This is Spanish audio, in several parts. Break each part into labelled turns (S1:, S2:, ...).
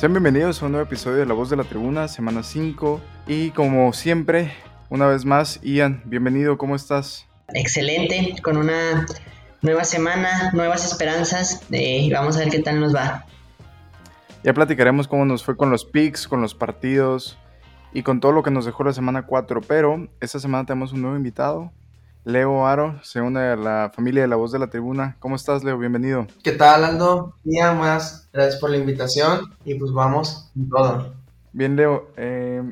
S1: Sean bienvenidos a un nuevo episodio de La Voz de la Tribuna, semana 5. Y como siempre, una vez más, Ian, bienvenido, ¿cómo estás?
S2: Excelente, con una nueva semana, nuevas esperanzas. Eh, vamos a ver qué tal nos va.
S1: Ya platicaremos cómo nos fue con los picks, con los partidos y con todo lo que nos dejó la semana 4. Pero esta semana tenemos un nuevo invitado. Leo Aro se une a la familia de La Voz de la Tribuna. ¿Cómo estás, Leo? Bienvenido.
S3: ¿Qué tal, Aldo? Día más, gracias por la invitación y pues vamos con todo.
S1: Bien, Leo. Eh,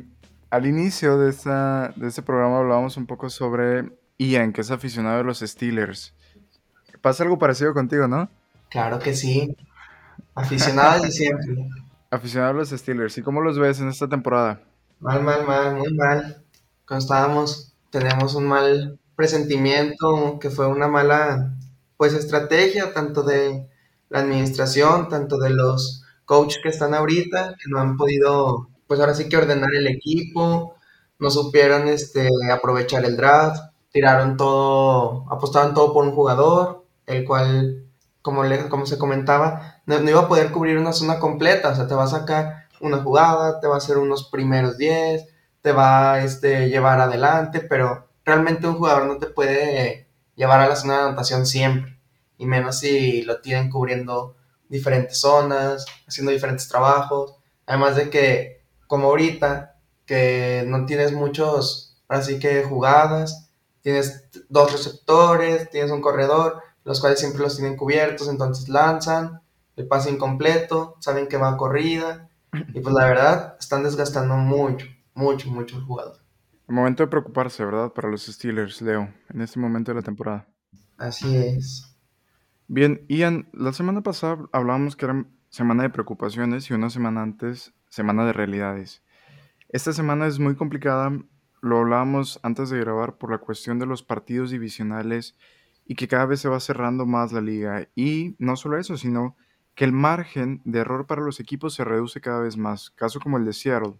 S1: al inicio de, esta, de este programa hablábamos un poco sobre Ian, que es aficionado de los Steelers. Pasa algo parecido contigo, ¿no?
S3: Claro que sí. Aficionado de siempre.
S1: Aficionado a los Steelers. ¿Y cómo los ves en esta temporada?
S3: Mal, mal, mal, muy mal. Cuando estábamos, teníamos un mal presentimiento, que fue una mala pues estrategia tanto de la administración, tanto de los coaches que están ahorita, que no han podido pues ahora sí que ordenar el equipo, no supieron este aprovechar el draft, tiraron todo, apostaron todo por un jugador, el cual como, le, como se comentaba, no, iba a poder cubrir una zona completa, o sea, te va a sacar una jugada, te va a hacer unos primeros 10, te va a este, llevar adelante, pero realmente un jugador no te puede llevar a la zona de anotación siempre, y menos si lo tienen cubriendo diferentes zonas, haciendo diferentes trabajos, además de que, como ahorita, que no tienes muchos, así que jugadas, tienes dos receptores, tienes un corredor, los cuales siempre los tienen cubiertos, entonces lanzan, el pase incompleto, saben que va a corrida, y pues la verdad, están desgastando mucho, mucho, mucho el jugador.
S1: Momento de preocuparse, ¿verdad? Para los Steelers, Leo, en este momento de la temporada.
S3: Así es.
S1: Bien, Ian, la semana pasada hablábamos que era semana de preocupaciones y una semana antes, semana de realidades. Esta semana es muy complicada, lo hablábamos antes de grabar por la cuestión de los partidos divisionales y que cada vez se va cerrando más la liga. Y no solo eso, sino que el margen de error para los equipos se reduce cada vez más. Caso como el de Seattle.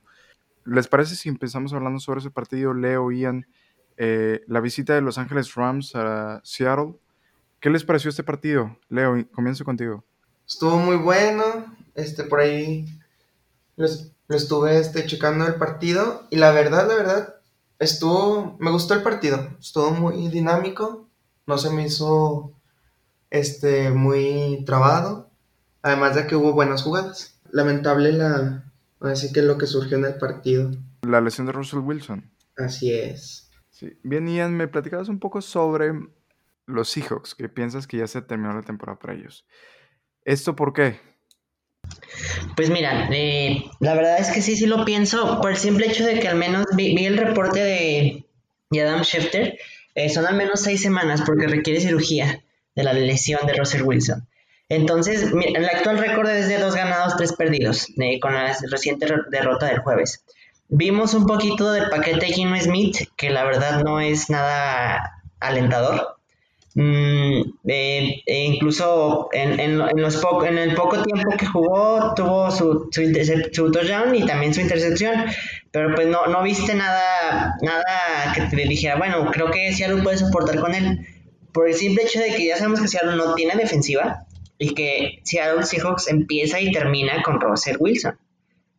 S1: ¿Les parece si empezamos hablando sobre ese partido, Leo, Ian, eh, la visita de Los Ángeles Rams a Seattle? ¿Qué les pareció este partido? Leo, comienzo contigo.
S3: Estuvo muy bueno, este, por ahí lo, estuve este, checando el partido y la verdad, la verdad, estuvo, me gustó el partido, estuvo muy dinámico, no se me hizo este, muy trabado, además de que hubo buenas jugadas. Lamentable la, Así que lo que surgió en el partido.
S1: La lesión de Russell Wilson.
S3: Así es.
S1: Sí. Bien, Ian, me platicabas un poco sobre los Seahawks, que piensas que ya se terminó la temporada para ellos. ¿Esto por qué?
S2: Pues mira, eh, la verdad es que sí, sí lo pienso, por el simple hecho de que al menos vi, vi el reporte de, de Adam Schefter, eh, son al menos seis semanas porque requiere cirugía de la lesión de Russell Wilson. Entonces, el actual récord es de dos ganados, tres perdidos, eh, con la reciente derrota del jueves. Vimos un poquito del paquete de Gino Smith, que la verdad no es nada alentador. Mm, eh, e incluso en, en, en, los en, el poco tiempo que jugó, tuvo su, su, su, touchdown y también su intercepción. Pero pues no, no viste nada, nada que te dijera, bueno, creo que Seattle puede soportar con él. Por el simple hecho de que ya sabemos que Seattle no tiene defensiva y que Seattle Seahawks empieza y termina con Russell Wilson.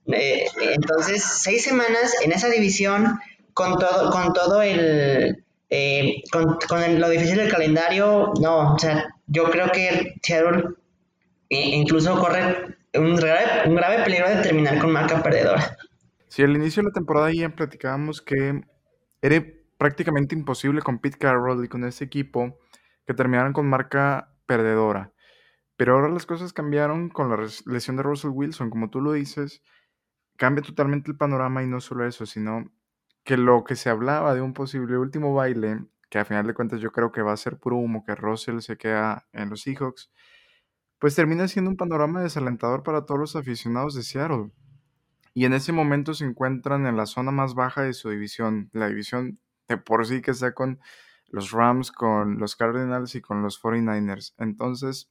S2: Eh, entonces, seis semanas en esa división, con todo, con todo el, eh, con, el, lo difícil del calendario, no, o sea, yo creo que Seattle eh, incluso corre un grave, un grave peligro de terminar con marca perdedora.
S1: Sí, al inicio de la temporada ya platicábamos que era prácticamente imposible con Pete Carroll y con ese equipo que terminaran con marca perdedora. Pero ahora las cosas cambiaron con la lesión de Russell Wilson, como tú lo dices, cambia totalmente el panorama y no solo eso, sino que lo que se hablaba de un posible último baile, que a final de cuentas yo creo que va a ser puro humo, que Russell se queda en los Seahawks, pues termina siendo un panorama desalentador para todos los aficionados de Seattle. Y en ese momento se encuentran en la zona más baja de su división, la división de por sí que está con los Rams, con los Cardinals y con los 49ers. Entonces,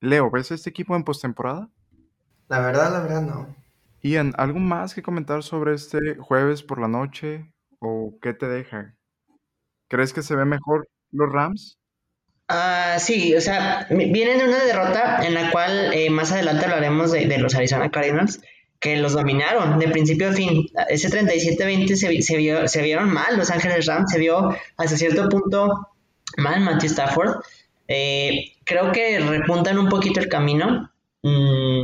S1: Leo, ¿ves este equipo en postemporada?
S3: La verdad, la verdad no.
S1: Ian, ¿algo más que comentar sobre este jueves por la noche? ¿O qué te deja? ¿Crees que se ve mejor los Rams?
S2: Uh, sí, o sea, vienen de una derrota en la cual eh, más adelante hablaremos de, de, los Arizona Cardinals. que los dominaron de principio a fin. Ese 37-20 se, se, vio, se vieron mal Los Ángeles Rams, se vio hasta cierto punto mal Matthew Stafford. Eh, creo que repuntan un poquito el camino mm,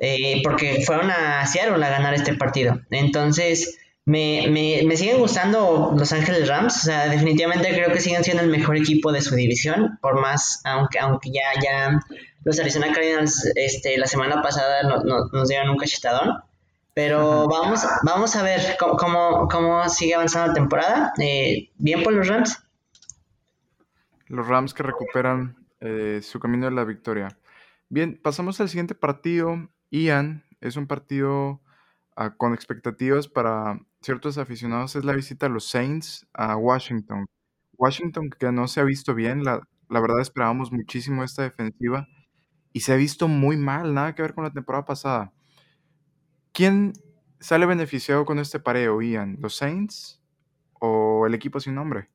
S2: eh, porque fueron a Seattle a ganar este partido. Entonces, me, me, me, siguen gustando Los Ángeles Rams. O sea, definitivamente creo que siguen siendo el mejor equipo de su división, por más, aunque, aunque ya, ya los Arizona Cardinals este, la semana pasada nos dieron un cachetadón. Pero vamos, vamos a ver cómo, cómo, sigue avanzando la temporada. Eh, bien por los Rams.
S1: Los Rams que recuperan eh, su camino de la victoria. Bien, pasamos al siguiente partido. Ian, es un partido ah, con expectativas para ciertos aficionados. Es la visita a los Saints a Washington. Washington que no se ha visto bien. La, la verdad esperábamos muchísimo esta defensiva y se ha visto muy mal, nada que ver con la temporada pasada. ¿Quién sale beneficiado con este pareo, Ian? ¿Los Saints o el equipo sin nombre?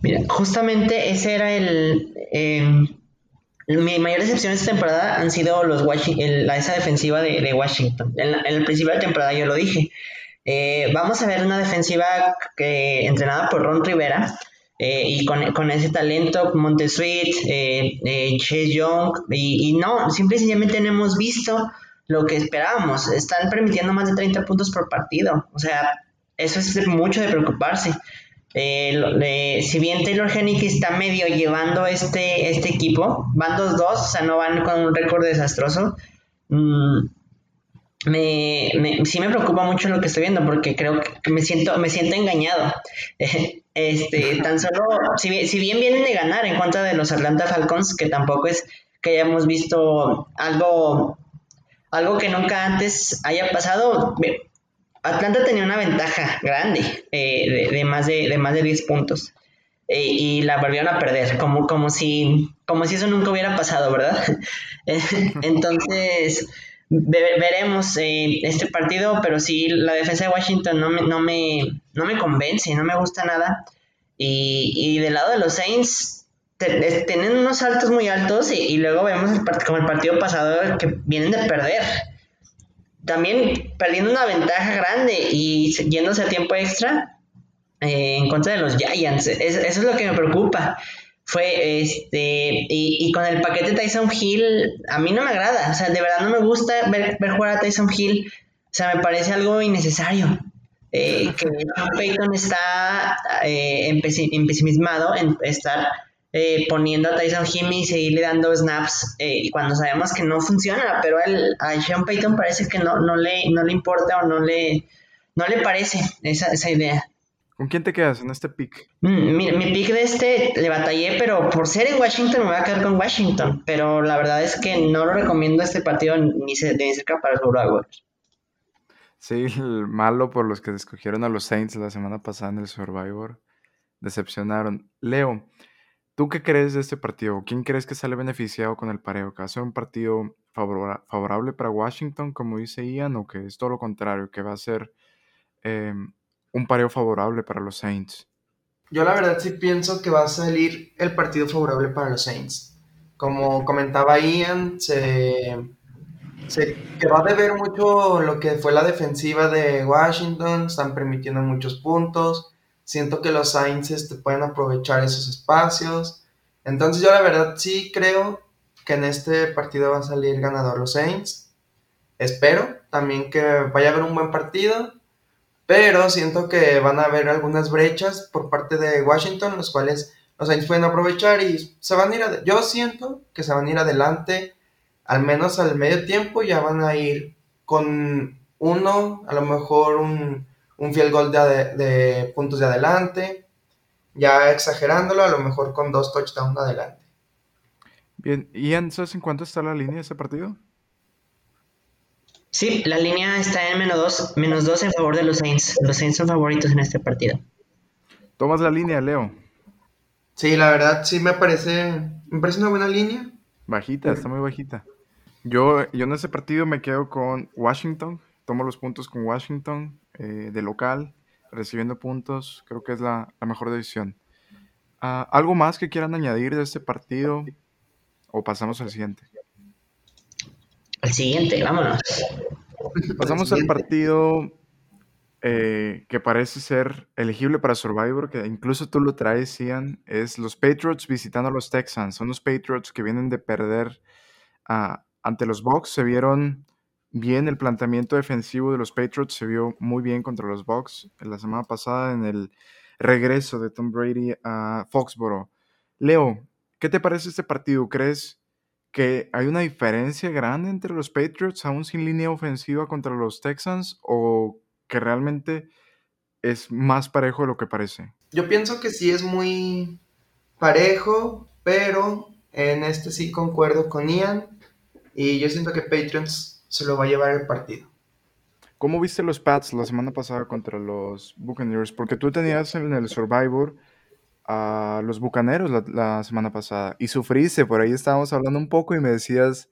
S2: Mira, justamente ese era el... Em, mi mayor decepción esta temporada han sido los la, esa defensiva de, Washington. En, el principio de la temporada yo lo dije. Eh, vamos a ver una defensiva que, entrenada por Ron Rivera, eh, y con, con, ese talento, Montesuit, eh, eh, Chase Young, y, y, no, simple y sencillamente no hemos visto lo que esperábamos. Están permitiendo más de 30 puntos por partido. O sea, eso es mucho de preocuparse. Eh, si bien Taylor Hennick está medio llevando este, este equipo, van 2-2, o sea, no van con un récord desastroso. Mm, me, me, sí me preocupa mucho lo que estoy viendo porque creo que me siento, me siento engañado. Este, tan solo, si si bien vienen de ganar en contra de los Atlanta Falcons, que tampoco es que hayamos visto algo, algo que nunca antes haya pasado, Atlanta tenía una ventaja grande eh, de, más de, más de 10 puntos. Eh, y la volvieron a perder, como, como, si, como si eso nunca hubiera pasado, ¿verdad? Entonces, veremos eh, este partido, pero sí, la defensa de Washington no me, no me, no me convence, no me gusta nada. Y, y del lado de los Saints, tienen unos saltos muy altos y, luego vemos el como el partido pasado que vienen de perder. También perdiendo una ventaja grande y yéndose a tiempo extra eh, en contra de los Giants. eso es lo que me preocupa. Fue este y, con el paquete Tyson Hill a mí no me agrada. O sea de verdad no me gusta ver, jugar a Tyson Hill. O sea me parece algo innecesario. Eh, que Sean Payton está eh, empesimismado en estar eh, poniendo a Tyson Hill y seguirle dando snaps y cuando sabemos que no funciona pero a Sean Payton parece que no, no, le, no le importa o no le, no le parece esa, esa idea
S1: ¿Con quién te quedas en este pick?
S2: Mm, mi, pick de este le batallé, pero por ser en Washington me voy a quedar con Washington. Pero la verdad es que no lo recomiendo este partido ni, cerca para los Jaguars.
S1: Sí, el malo por los que escogieron a los Saints la semana pasada en el Survivor. Decepcionaron. Leo, ¿tú qué crees de este partido? ¿Quién crees que sale beneficiado con el pareo? ¿Que va a ser un partido favorable para Washington, como dice Ian, o que es todo lo contrario, que va a ser em, un pareo favorable para los Saints.
S3: Yo la verdad sí pienso que va a salir el partido favorable para los Saints. Como comentaba Ian, se, se que va a deber mucho lo que fue la defensiva de Washington, están permitiendo muchos puntos. Siento que los Saints este, pueden aprovechar esos espacios. Entonces yo la verdad sí creo que en este partido va a salir ganador los Saints. Espero también que vaya a haber un buen partido pero siento que van a haber algunas brechas por parte de Washington, los cuales los Saints pueden aprovechar y se van a ir, yo siento que se van a ir adelante, al menos al medio tiempo ya van a ir con uno, a lo mejor un, un fiel gol de, de, puntos de adelante, ya exagerándolo, a lo mejor con dos touchdowns adelante.
S1: Bien, ¿y en cuánto está la línea de ese partido?
S2: Sí, la línea está en menos 2 menos dos en favor de los Saints. Los Saints son favoritos en este partido.
S1: Tomas la línea, Leo.
S3: Sí, la verdad sí me parece, me parece una buena línea.
S1: Bajita, está muy bajita. Yo, yo en ese partido me quedo con Washington. Tomo los puntos con Washington eh, de local, recibiendo puntos. Creo que es la, mejor decisión. Ah, ¿Algo más que quieran añadir de este partido? ¿O pasamos al siguiente?
S2: Al siguiente, vámonos.
S1: Pasamos al partido eh, que parece ser elegible para Survivor, que incluso tú lo traes, Ian, es los Patriots visitando a los Texans. Son los Patriots que vienen de perder ah, ante los Bucks. Se vieron bien el planteamiento defensivo de los Patriots, se vio muy bien contra los Bucks la semana pasada en el regreso de Tom Brady a Foxborough. Leo, ¿qué te parece este partido? ¿Crees que hay una diferencia grande entre los Patriots aún sin línea ofensiva contra los Texans o que realmente es más parejo de lo que parece.
S3: Yo pienso que sí es muy parejo, pero en este sí concuerdo con Ian y yo siento que Patriots se lo va a llevar el partido.
S1: ¿Cómo viste los Pats la semana pasada contra los Buccaneers? Porque tú tenías en el Survivor a los Bucaneros la, la, semana pasada y sufriste, por ahí estábamos hablando un poco y me decías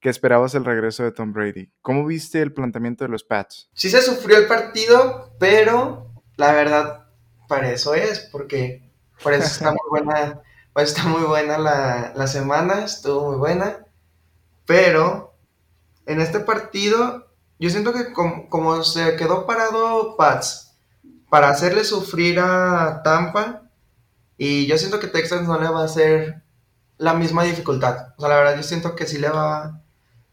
S1: que esperabas el regreso de Tom Brady. ¿Cómo viste el planteamiento de los Pats?
S3: Sí se sufrió el partido, pero la verdad, para eso es, porque por eso está muy buena, está muy buena la, la semana, estuvo muy buena, pero en este partido yo siento que como, se quedó parado Pats para hacerle sufrir a Tampa, y yo siento que Texas no le va a hacer la misma dificultad. O sea, la verdad yo siento que sí le va,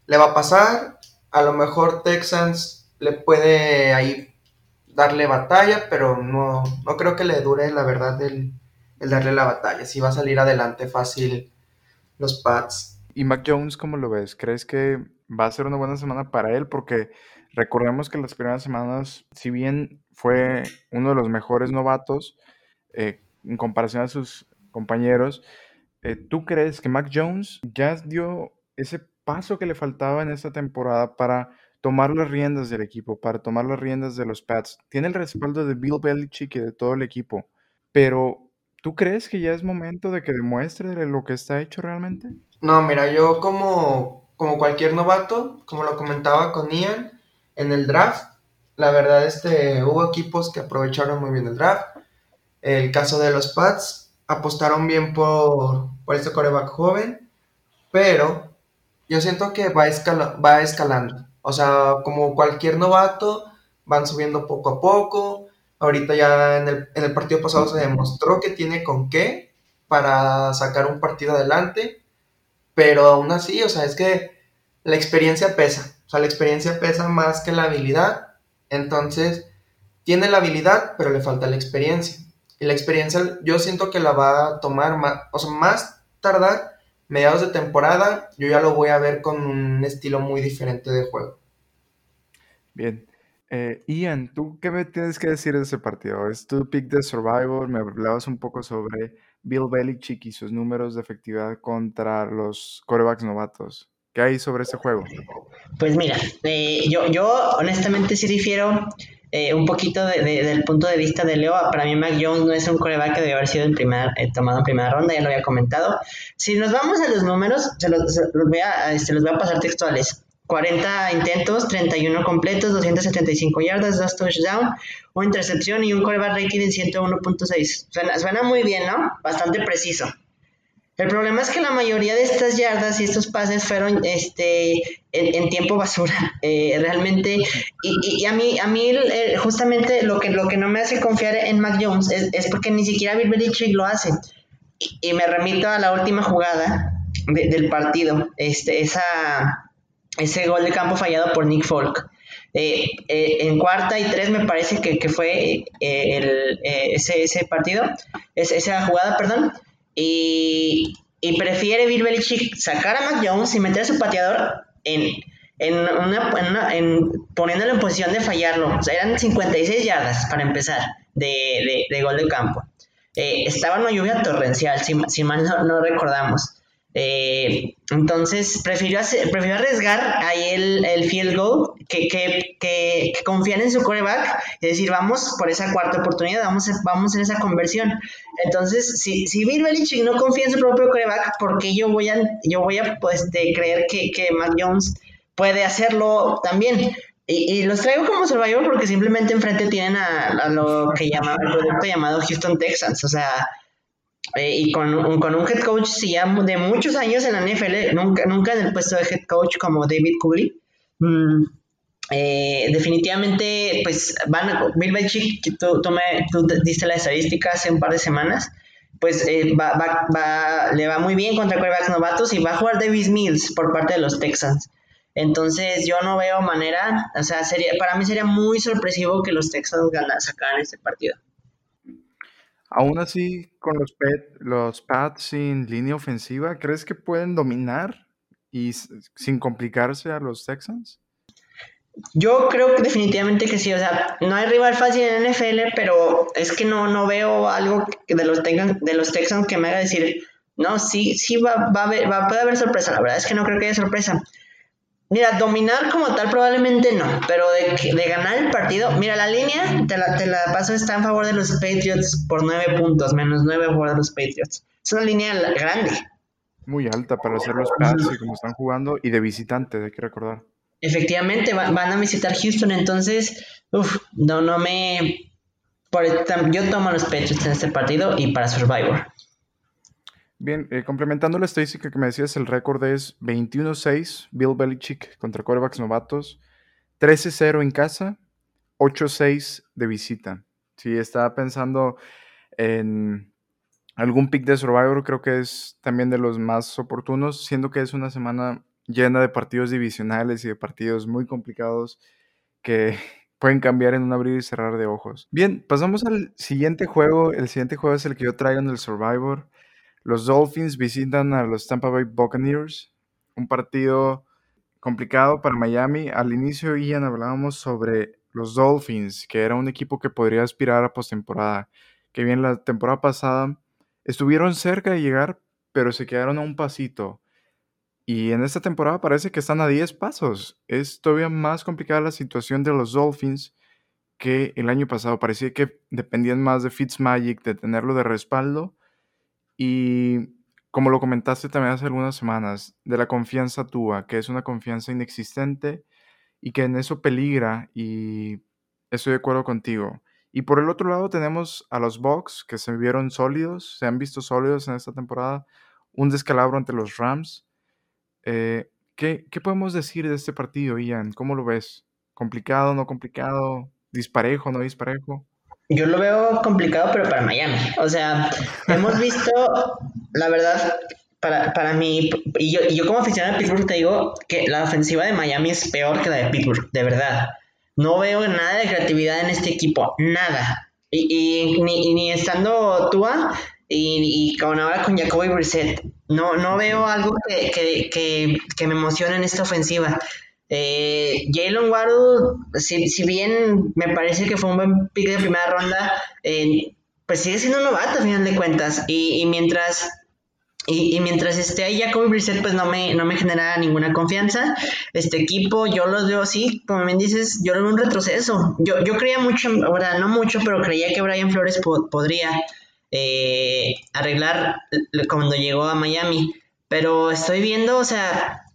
S3: le va a pasar. A lo mejor Texans le puede ahí darle batalla, pero no, no creo que le dure la verdad el, el darle la batalla. Si va a salir adelante fácil los Pats.
S1: ¿Y Mac Jones cómo lo ves? ¿Crees que va a ser una buena semana para él? Porque recordemos que las primeras semanas, si bien fue uno de los mejores novatos eh, en comparación a sus compañeros, eh, ¿tú crees que Mac Jones ya dio ese paso que le faltaba en esta temporada para tomar las riendas del equipo, para tomar las riendas de los Pats. Tiene el respaldo de Bill Belichick y de todo el equipo, pero ¿tú crees que ya es momento de que demuestre lo que está hecho realmente?
S3: No, mira, yo como, como cualquier novato, como lo comentaba con Ian, en el draft, la verdad este, hubo equipos que aprovecharon muy bien el draft. El caso de los Pats, apostaron bien por, por este coreback joven, pero yo siento que va, va escalando. O sea, como cualquier novato, van subiendo poco a poco. Ahorita ya en el, en el partido pasado se demostró que tiene con qué para sacar un partido adelante. Pero aún así, o sea, es que la experiencia pesa. O sea, la experiencia pesa más que la habilidad. Entonces, tiene la habilidad, pero le falta la experiencia. Y la experiencia yo siento que la va a tomar más, o sea, más tardar mediados de temporada, yo ya lo voy a ver con un estilo muy diferente de juego.
S1: Bien. Eh, Ian, ¿tú qué me tienes que decir de ese partido? Es tu pick de Survivor, me hablabas un poco sobre Bill Belichick y sus números de efectividad contra los corebacks novatos. ¿Qué hay sobre ese juego?
S2: Pues mira, eh, yo, yo honestamente sí difiero eh, un poquito de, del punto de vista de Leo, para mí Mac Jones no es un coreback que debe haber sido en primer, eh, tomado en primera ronda, ya lo había comentado. Si nos vamos a los números, se los, voy, a, este, los voy a pasar textuales. 40 intentos, 31 completos, 275 yardas, 2 touchdowns, una intercepción y un coreback rating de 101.6. Suena, muy bien, ¿no? Bastante preciso. El problema es que la mayoría de estas yardas y estos pases fueron este, en, tiempo basura, eh, realmente. Y, a mí, a mí justamente lo que, lo que no me hace confiar en Mac Jones es, porque ni siquiera Bill Belichick lo hace. Y, me remito a la última jugada del partido, este, esa, ese gol de campo fallado por Nick Folk. Eh, eh, en cuarta y tres me parece que, fue el, ese, ese partido, esa jugada, perdón, y, prefiere Bill Belichick sacar a Mac Jones y meter a su pateador en, en una, en poniéndolo en posición de fallarlo. O sea, eran 56 yardas para empezar de, gol de campo. Eh, estaba una lluvia torrencial, si, mal no recordamos. Eh, entonces, prefirió, hacer, prefirió arriesgar ahí el, el field goal que, que, que, confiar en su coreback y decir, vamos por esa cuarta oportunidad, vamos, vamos en esa conversión. Entonces, si, si Bill Belichick no confía en su propio coreback, ¿por qué yo voy a, yo voy a pues, creer que, que Mac Jones puede hacerlo también? Y, y, los traigo como Survivor porque simplemente enfrente tienen a, a lo que llama el producto llamado Houston Texans. O sea, eh, y con un, con un head coach ya de muchos años en la NFL, nunca, nunca en el puesto de head coach como David Cooley. Mm, eh, definitivamente, pues van Bill Belichick, tú, tú, me, diste la estadística hace un par de semanas, pues eh, va, va, va, le va muy bien contra quarterbacks novatos y va a jugar Davis Mills por parte de los Texans. Entonces yo no veo manera, o sea, sería, para mí sería muy sorpresivo que los Texans ganan, sacaran este partido.
S1: Aún así, con los, pet, los Pats sin línea ofensiva, ¿crees que pueden dominar y sin complicarse a los Texans?
S2: Yo creo que definitivamente que sí, o sea, no hay rival fácil en NFL, pero es que no, no veo algo de los, de los Texans que me haga decir, no, sí, sí va, va a haber, va, puede haber sorpresa, la verdad es que no creo que haya sorpresa. Mira, dominar como tal probablemente no, pero de, de ganar el partido, mira, la línea, te la, te la paso, está en favor de los Patriots por nueve puntos, menos nueve a favor de los Patriots. Es una línea grande.
S1: Muy alta para hacer los Pats y como están jugando, y de visitante, hay que recordar.
S2: Efectivamente, van a visitar Houston, entonces, uff, no, no me... Por, yo tomo los Patriots en este partido y para Survivor.
S1: Bien, eh, complementando la estadística que me decías, el récord es 21-6, Bill Belichick contra quarterbacks novatos, 13-0 en casa, 8-6 de visita. Si estaba pensando en algún pick de Survivor, creo que es también de los más oportunos, siendo que es una semana llena de partidos divisionales y de partidos muy complicados que pueden cambiar en un abrir y cerrar de ojos. Bien, pasamos al siguiente juego. El siguiente juego es el que yo traigo en el Survivor. Los Dolphins visitan a los Tampa Bay Buccaneers. Un partido complicado para Miami. Al inicio, Ian, hablábamos sobre los Dolphins, que era un equipo que podría aspirar a postemporada. Que bien, la temporada pasada estuvieron cerca de llegar, pero se quedaron a un pasito. Y en esta temporada parece que están a 10 pasos. Es todavía más complicada la situación de los Dolphins que el año pasado. Parecía que dependían más de Fitzmagic, de tenerlo de respaldo. Y como lo comentaste también hace algunas semanas, de la confianza tuya, que es una confianza inexistente y que en eso peligra. Y estoy de acuerdo contigo. Y por el otro lado tenemos a los Bucks, que se vieron sólidos, se han visto sólidos en esta temporada. Un descalabro ante los Rams eh, ¿qué, ¿Qué podemos decir de este partido, Ian? ¿Cómo lo ves? ¿Complicado, no complicado? ¿Disparejo, no disparejo?
S2: Yo lo veo complicado, pero para Miami. O sea, hemos visto, la verdad, para, para mí, y yo, y yo como aficionado de Pittsburgh te digo que la ofensiva de Miami es peor que la de Pittsburgh, de verdad. No veo nada de creatividad en este equipo, nada. Y, y ni, ni, estando Tua, y, y con ahora con Jacoby Brissett. No, no veo algo que, que, que, que me emocione en esta ofensiva. Eh, Jalen Waddle, si, si, bien me parece que fue un buen pick de primera ronda, eh, pues sigue siendo un novato a final de cuentas. Y, y mientras y, y, mientras esté ahí Jacoby Brissett, pues no me, no me genera ninguna confianza. Este equipo, yo los veo así, como bien dices, yo lo veo un retroceso. Yo, yo creía mucho, ahora no mucho, pero creía que Brian Flores po podría eh, arreglar cuando llegó a Miami. Pero estoy viendo, o sea,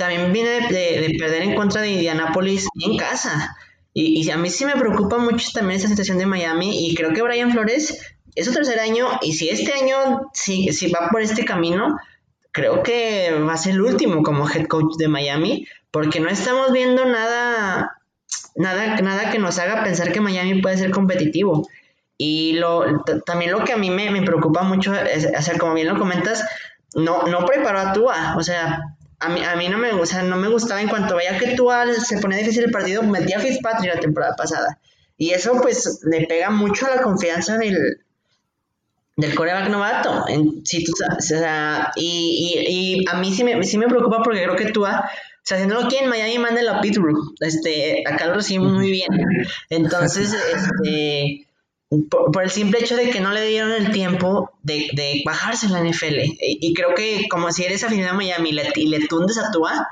S2: también viene de, perder en contra de Indianapolis en casa. Y, a mí sí me preocupa mucho también esa situación de Miami. Y creo que Brian Flores es su tercer año. Y si este año, si, si va por este camino, creo que va a ser el último como head coach de Miami. Porque no estamos viendo nada, nada, nada que nos haga pensar que Miami puede ser competitivo. Y lo, también lo que a mí me, me preocupa mucho es, o como bien lo comentas, no, no preparó a Tua. O sea, a mí, a mí no, me, o sea, no me gustaba en cuanto veía que Tua se ponía difícil el partido, metía a Fitzpatrick la temporada pasada. Y eso pues le pega mucho a la confianza del, del coreback novato. En, si tú, o sea, y, y, y, a mí sí me, sí me preocupa porque creo que Tua o sea, si no lo quieren Miami, mándenlo a Pittsburgh. Este, acá lo recibimos muy bien. Entonces, este, por, el simple hecho de que no le dieron el tiempo de, de bajarse en la NFL. Y, creo que como si eres aficionado a Miami y le, tundes a Tua,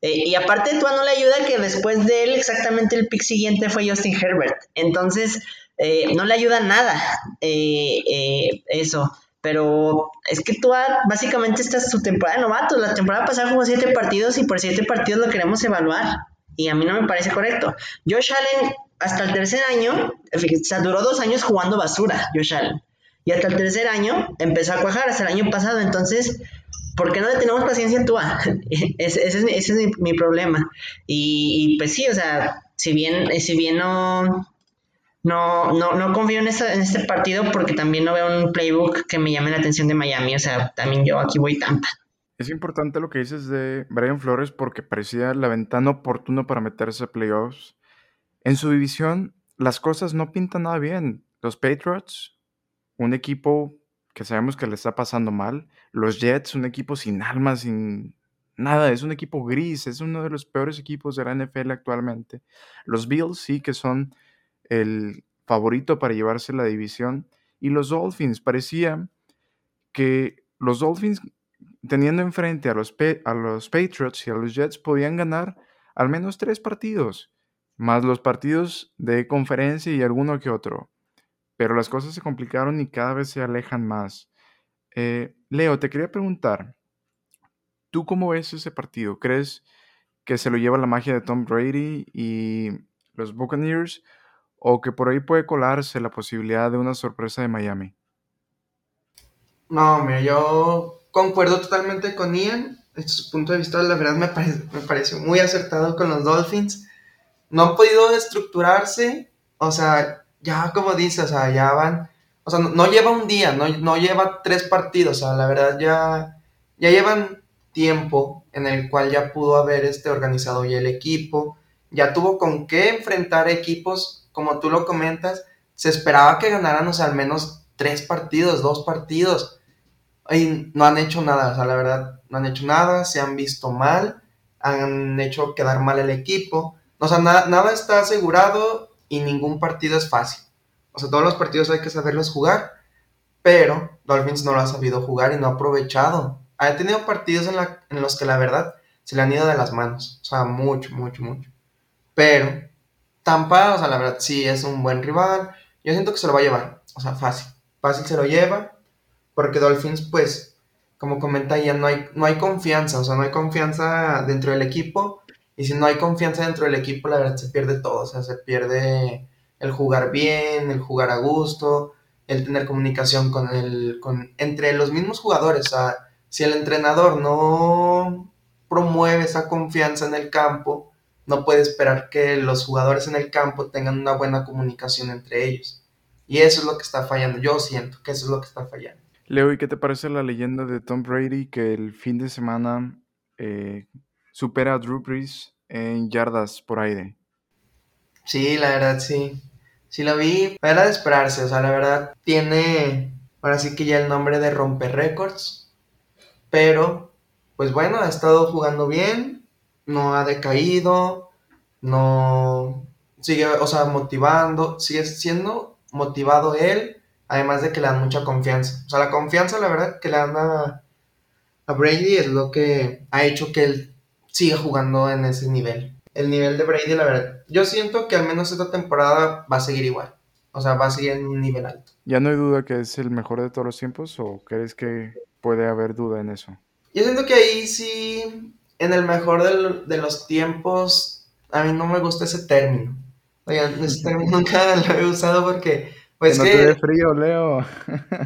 S2: eh, y aparte Tua no le ayuda que después de él exactamente el pick siguiente fue Justin Herbert. Entonces, eh, no le ayuda nada eh, eso. Pero es que Tua básicamente esta es su temporada de novato. La temporada pasada jugó siete partidos y por siete partidos lo queremos evaluar. Y a mí no me parece correcto. Josh Allen hasta el tercer año, o sea, duró dos años jugando basura, Josh Allen. Y hasta el tercer año empezó a cuajar, hasta el año pasado. Entonces, ¿por qué no le tenemos paciencia a Tua? ese, es, ese es mi, problema. Y, pues sí, o sea, si bien, si bien no, no, no, no confío en, en este partido porque también no veo un playbook que me llame la atención de Miami, o sea, también yo aquí voy Tampa.
S1: Es importante lo que dices de Brian Flores porque parecía la ventana oportuna para meterse a playoffs. En su división, las cosas no pintan nada bien. Los Patriots, un equipo que sabemos que le está pasando mal. Los Jets, un equipo sin alma, sin nada, es un equipo gris, es uno de los peores equipos de la NFL actualmente. Los Bills sí que son el favorito para llevarse la división. Y los Dolphins, parecía que los Dolphins teniendo enfrente a los, a los Patriots y a los Jets, podían ganar al menos tres partidos, más los partidos de conferencia y alguno que otro. Pero las cosas se complicaron y cada vez se alejan más. Eh, Leo, te quería preguntar, ¿tú cómo ves ese partido? ¿Crees que se lo lleva la magia de Tom Brady y los Buccaneers? ¿O que por ahí puede colarse la posibilidad de una sorpresa de Miami?
S3: No, mira, yo concuerdo totalmente con Ian. Este su punto de vista, la verdad, me, me pareció muy acertado con los Dolphins. No han podido estructurarse, o sea, ya como dice, o sea, ya van, o sea, no, lleva un día, no, no, lleva tres partidos, o sea, la verdad ya, ya llevan tiempo en el cual ya pudo haber este organizado y el equipo, ya tuvo con qué enfrentar equipos, como tú lo comentas, se esperaba que ganaran, o sea, al menos tres partidos, dos partidos, y no han hecho nada, o sea, la verdad, no han hecho nada, se han visto mal, han hecho quedar mal el equipo, o sea, nada está asegurado y ningún partido es fácil. O sea, todos los partidos hay que saberlos jugar, pero Dolphins no lo ha sabido jugar y no ha aprovechado. Ha tenido partidos en los que la verdad se le han ido de las manos, o sea, mucho, mucho, mucho. Pero Tampa, o sea, la verdad sí es un buen rival, yo siento que se lo va a llevar, o sea, fácil, fácil se lo lleva porque Dolphins, pues, como comenta ya, no hay, no hay confianza, o sea, no hay confianza dentro del equipo, y si no hay confianza dentro del equipo, la verdad se pierde todo, o sea, se pierde el jugar bien, el jugar a gusto, el tener comunicación con el, con, entre los mismos jugadores, o sea, si el entrenador no promueve esa confianza en el campo, no puede esperar que los jugadores en el campo tengan una buena comunicación entre ellos. Y eso es lo que está fallando. Yo siento que eso es lo que está fallando.
S1: Leo, ¿y qué te parece la leyenda de Tom Brady que el fin de semana eh, supera a Drew Brees en yardas por aire?
S3: Sí, la verdad sí. Sí lo vi. Era de esperarse, o sea, la verdad tiene ahora sí que ya el nombre de romper récords. Pero, pues bueno, ha estado jugando bien, no ha decaído, no sigue, o sea, motivando, sigue siendo motivado él además de que le dan mucha confianza. O sea, la confianza, la verdad, que le dan a, Brady es lo que ha hecho que él siga jugando en ese nivel. El nivel de Brady, la verdad, yo siento que al menos esta temporada va a seguir igual. O sea, va a seguir en un nivel alto.
S1: ¿Ya no hay duda que es el mejor de todos los tiempos o crees que puede haber duda en eso?
S3: Yo siento que ahí sí, en el mejor de, los tiempos, a mí no me gusta ese término. Oigan, ese término nunca lo he usado porque pues
S1: que no te dé frío, Leo.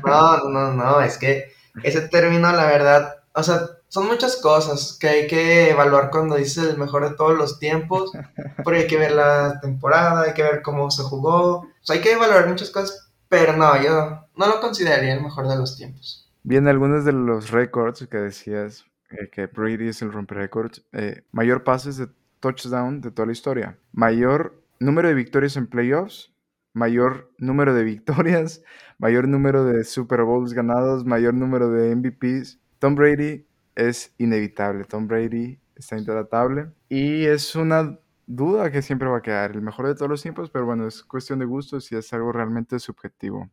S3: No, no, no, es que ese término, la verdad, o sea, son muchas cosas que hay que evaluar cuando dices el mejor de todos los tiempos, porque hay que ver la temporada, hay que ver cómo se jugó, o sea, hay que evaluar muchas cosas, pero no, yo no lo consideraría el mejor de los tiempos.
S1: Bien, algunos de los récords que decías, eh, que Brady es el romper récords, eh, mayor pases de touchdown de toda la historia, mayor número de victorias en playoffs, mayor número de victorias, mayor número de Super Bowls ganados, mayor número de MVPs. Tom Brady es inevitable, Tom Brady está intratable y es una duda que siempre va a quedar, el mejor de todos los tiempos, pero bueno, es cuestión de gustos y es algo realmente subjetivo.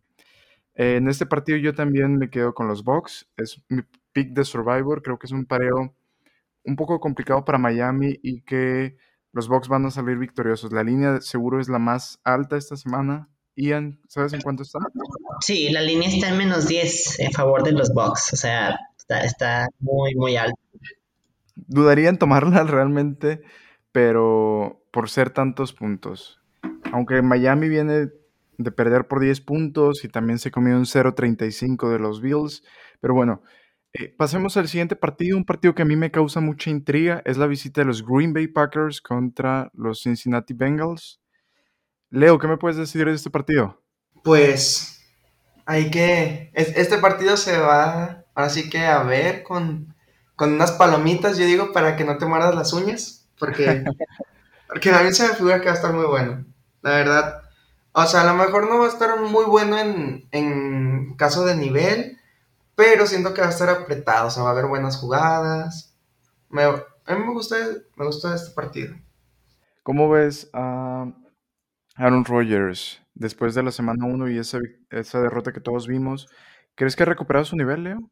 S1: en este partido yo también me quedo con los Bucks, es mi pick de Survivor, creo que es un pareo un poco complicado para Miami y que los Bucks van a salir victoriosos. La línea seguro es la más alta esta semana. Ian, ¿sabes en cuánto está?
S2: Sí, la línea está en menos 10 en favor de los Bucks. O sea, está, muy, muy alta.
S1: Dudaría en tomarla realmente, pero por ser tantos puntos. Aunque Miami viene de perder por 10 puntos y también se comió un 0.35 de los Bills. Pero bueno, Eh, pasemos al siguiente partido, un partido que a mí me causa mucha intriga, es la visita de los Green Bay Packers contra los Cincinnati Bengals. Leo, ¿qué me puedes decir de este partido?
S3: Pues hay que, este partido se va, ahora sí que a ver con, con unas palomitas, yo digo, para que no te muerdas las uñas, porque, porque a mí se me figura que va a estar muy bueno, la verdad. O sea, a lo mejor no va a estar muy bueno en, en caso de nivel, pero siento que va a estar apretado, o sea, va a haber buenas jugadas. Me, a mí me gusta, me gusta este partido.
S1: ¿Cómo ves a Aaron Rodgers después de la semana 1 y esa, esa derrota que todos vimos? ¿Crees que ha recuperado su nivel, Leo?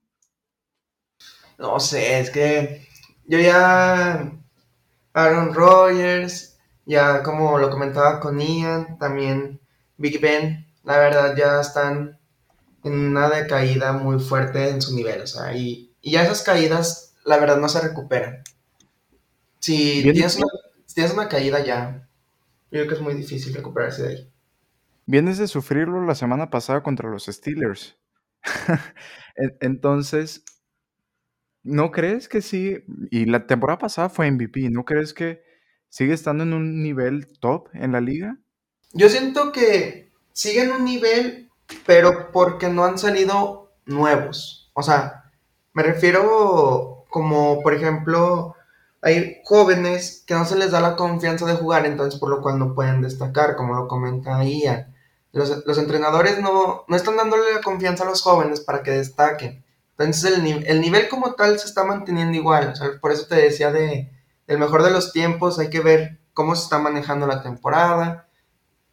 S3: No sé, es que yo ya Aaron Rodgers, ya como lo comentaba con Ian, también Big Ben, la verdad ya están en una decaída muy fuerte en su nivel, o sea, y, ya esas caídas, la verdad, no se recuperan. Si tienes una, tienes una, caída ya, yo creo que es muy difícil recuperarse de ahí.
S1: Vienes de sufrirlo la semana pasada contra los Steelers. Entonces, ¿no crees que sí? Y la temporada pasada fue MVP, ¿no crees que sigue estando en un nivel top en la liga?
S3: Yo siento que sigue en un nivel pero porque no han salido nuevos. O sea, me refiero como, por ejemplo, hay jóvenes que no se les da la confianza de jugar, entonces por lo cual no pueden destacar, como lo comenta Ian. Los, los entrenadores no, no, están dándole la confianza a los jóvenes para que destaquen. Entonces el, el nivel como tal se está manteniendo igual. Sea, por eso te decía de el mejor de los tiempos, hay que ver cómo se está manejando la temporada.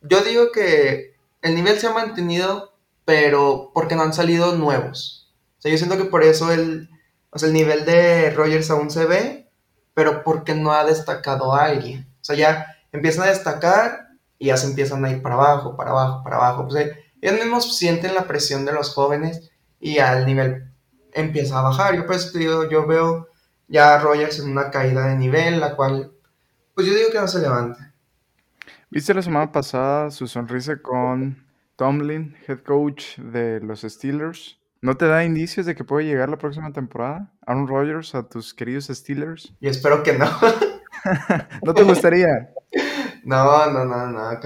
S3: Yo digo que el nivel se ha mantenido, pero porque no han salido nuevos. O sea, yo siento que por eso el, o sea, el nivel de Rogers aún se ve, pero porque no ha destacado a alguien. O sea, ya empiezan a destacar y ya se empiezan a ir para abajo, para abajo, para abajo. Pues, ellos mismos sienten la presión de los jóvenes y al nivel empieza a bajar. Yo pues digo, yo veo ya a Rogers en una caída de nivel, la cual, pues yo digo que no se levanta.
S1: ¿Viste la semana pasada su sonrisa con Tomlin, head coach de los Steelers? ¿No te da indicios de que puede llegar la próxima temporada? Aaron Rodgers a tus queridos Steelers.
S3: Y espero que no.
S1: ¿No te gustaría?
S3: no, no, no, no.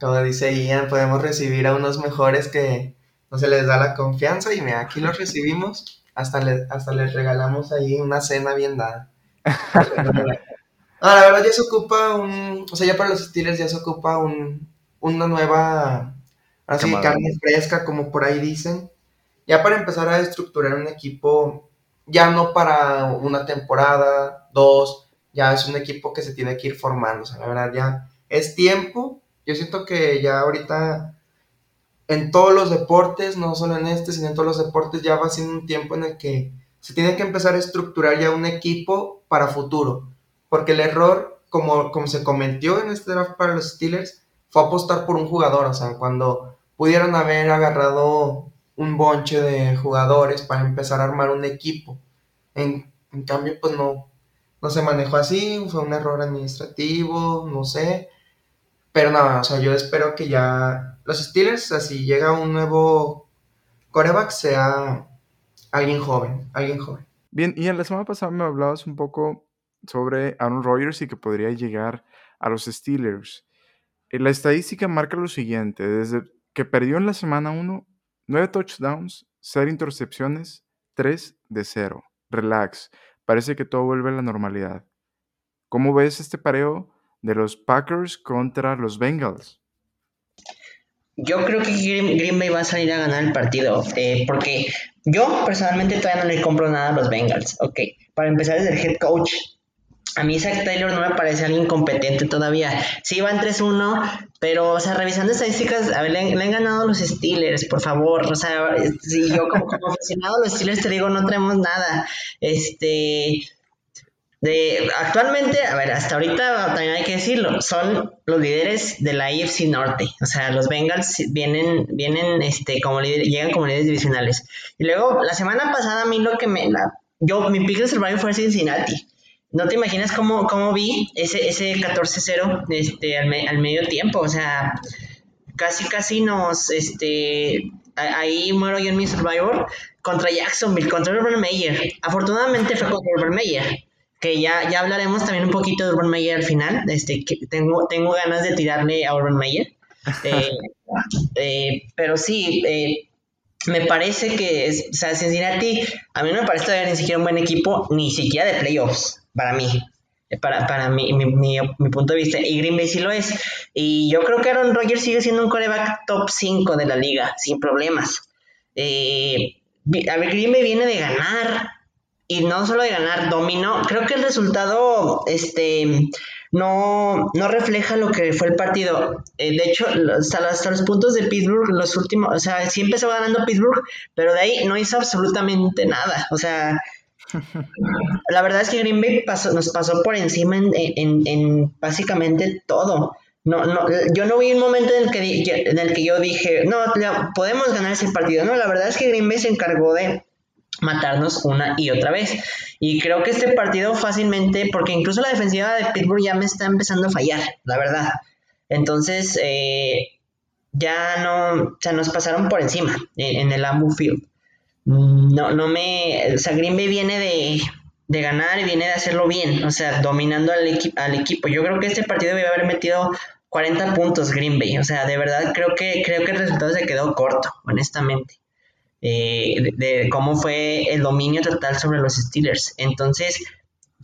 S3: Como, dice Ian, podemos recibir a unos mejores que no se les da la confianza y mira, aquí los recibimos. Hasta, hasta les regalamos ahí una cena bien dada. Ah, la verdad ya se ocupa un, o sea, ya para los Steelers ya se ocupa un, una nueva, así carne fresca, como por ahí dicen, ya para empezar a estructurar un equipo, ya no para una temporada, dos, ya es un equipo que se tiene que ir formando, o sea, la verdad ya es tiempo, yo siento que ya ahorita en todos los deportes, no solo en este, sino en todos los deportes, ya va siendo un tiempo en el que se tiene que empezar a estructurar ya un equipo para futuro porque el error, como, como se cometió en este draft para los Steelers, fue apostar por un jugador, o sea, cuando pudieron haber agarrado un bonche de jugadores para empezar a armar un equipo. En, cambio, pues no, no se manejó así, fue un error administrativo, no sé. Pero nada, o sea, yo espero que ya los Steelers, así llega un nuevo coreback, sea alguien joven, alguien joven.
S1: Bien, y en la semana pasada me hablabas un poco sobre Aaron Rodgers y que podría llegar a los Steelers. Eh, la estadística marca lo siguiente, desde que perdió en la semana 1, 9 touchdowns, 0 intercepciones, 3 de 0. Relax, parece que todo vuelve a la normalidad. ¿Cómo ves este pareo de los Packers contra los Bengals?
S2: Yo creo que Green, Bay va a salir a ganar el partido, eh, porque yo personalmente todavía no le compro nada a los Bengals. Ok, para empezar es el head coach a mí Zach Taylor no me parece alguien competente todavía. Sí, van 3-1, pero, o sea, revisando estadísticas, a ver, le, han ganado los Steelers, por favor. O sea, si yo como, como aficionado a los Steelers te digo, no tenemos nada. Este, actualmente, a ver, hasta ahorita también hay que decirlo, son los líderes de la AFC Norte. O sea, los Bengals vienen, vienen, este, como llegan como líderes divisionales. Y luego, la semana pasada, a mí lo que me, yo, mi pick de survival fue Cincinnati. No te imaginas cómo, cómo vi ese, ese 14-0 este, al, al, medio tiempo. O sea, casi, casi nos. Este, ahí muero yo en mi Survivor contra Jacksonville, contra Urban Meyer. Afortunadamente fue contra Urban Meyer, que ya, ya hablaremos también un poquito de Urban Meyer al final. Este, que tengo, tengo ganas de tirarle a Urban Meyer. Eh, eh, pero sí, eh, me parece que, o sea, Cincinnati, a mí no me parece todavía ni siquiera un buen equipo, ni siquiera de playoffs, para mí. Para, para mi, mi, mi, punto de vista, y Green Bay sí lo es. Y yo creo que Aaron Rodgers sigue siendo un coreback top 5 de la liga, sin problemas. Eh, a ver, Green Bay viene de ganar, y no solo de ganar, dominó. Creo que el resultado, este, no, no refleja lo que fue el partido. Eh, de hecho, hasta, los puntos de Pittsburgh, los últimos, o sea, sí empezó ganando Pittsburgh, pero de ahí no hizo absolutamente nada. O sea, la verdad es que Green Bay nos pasó por encima en, básicamente todo. No, no, yo no vi un momento en el que, en el que yo dije, no, podemos ganar ese partido. No, la verdad es que Green Bay se encargó de matarnos una y otra vez. Y creo que este partido fácilmente, porque incluso la defensiva de Pittsburgh ya me está empezando a fallar, la verdad. Entonces, eh, ya no, o sea, nos pasaron por encima en, el Ambu Field. No, no me, o sea, Green Bay viene de, de ganar y viene de hacerlo bien, o sea, dominando al, al equipo. Yo creo que este partido debe haber metido 40 puntos Green Bay, o sea, de verdad creo que, creo que el resultado se quedó corto, honestamente. Eh, de, cómo fue el dominio total sobre los Steelers. Entonces,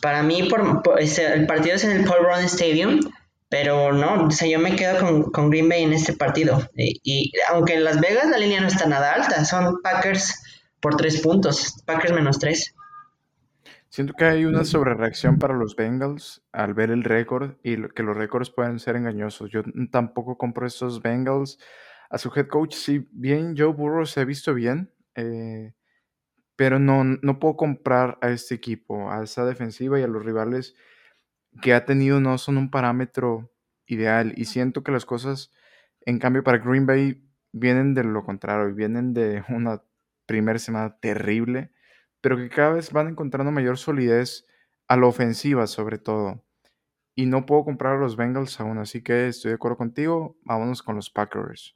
S2: para mí, por, este, el partido es en el Paul Brown Stadium, pero no, o sea, yo me quedo con, con Green Bay en este partido. Eh, y aunque en Las Vegas la línea no está nada alta, son Packers por tres puntos, Packers menos tres.
S1: Siento que hay una sobrereacción para los Bengals al ver el récord y que los récords pueden ser engañosos. Yo tampoco compro estos Bengals a su head coach, si bien Joe Burrow se ha visto bien, eh, pero no, no puedo comprar a este equipo, a esa defensiva y a los rivales que ha tenido no son un parámetro ideal. Y siento que las cosas, en cambio, para Green Bay vienen de lo contrario, vienen de una primera semana terrible, pero que cada vez van encontrando mayor solidez a la ofensiva sobre todo. Y no puedo comprar a los Bengals aún, así que estoy de acuerdo contigo, vámonos con los Packers.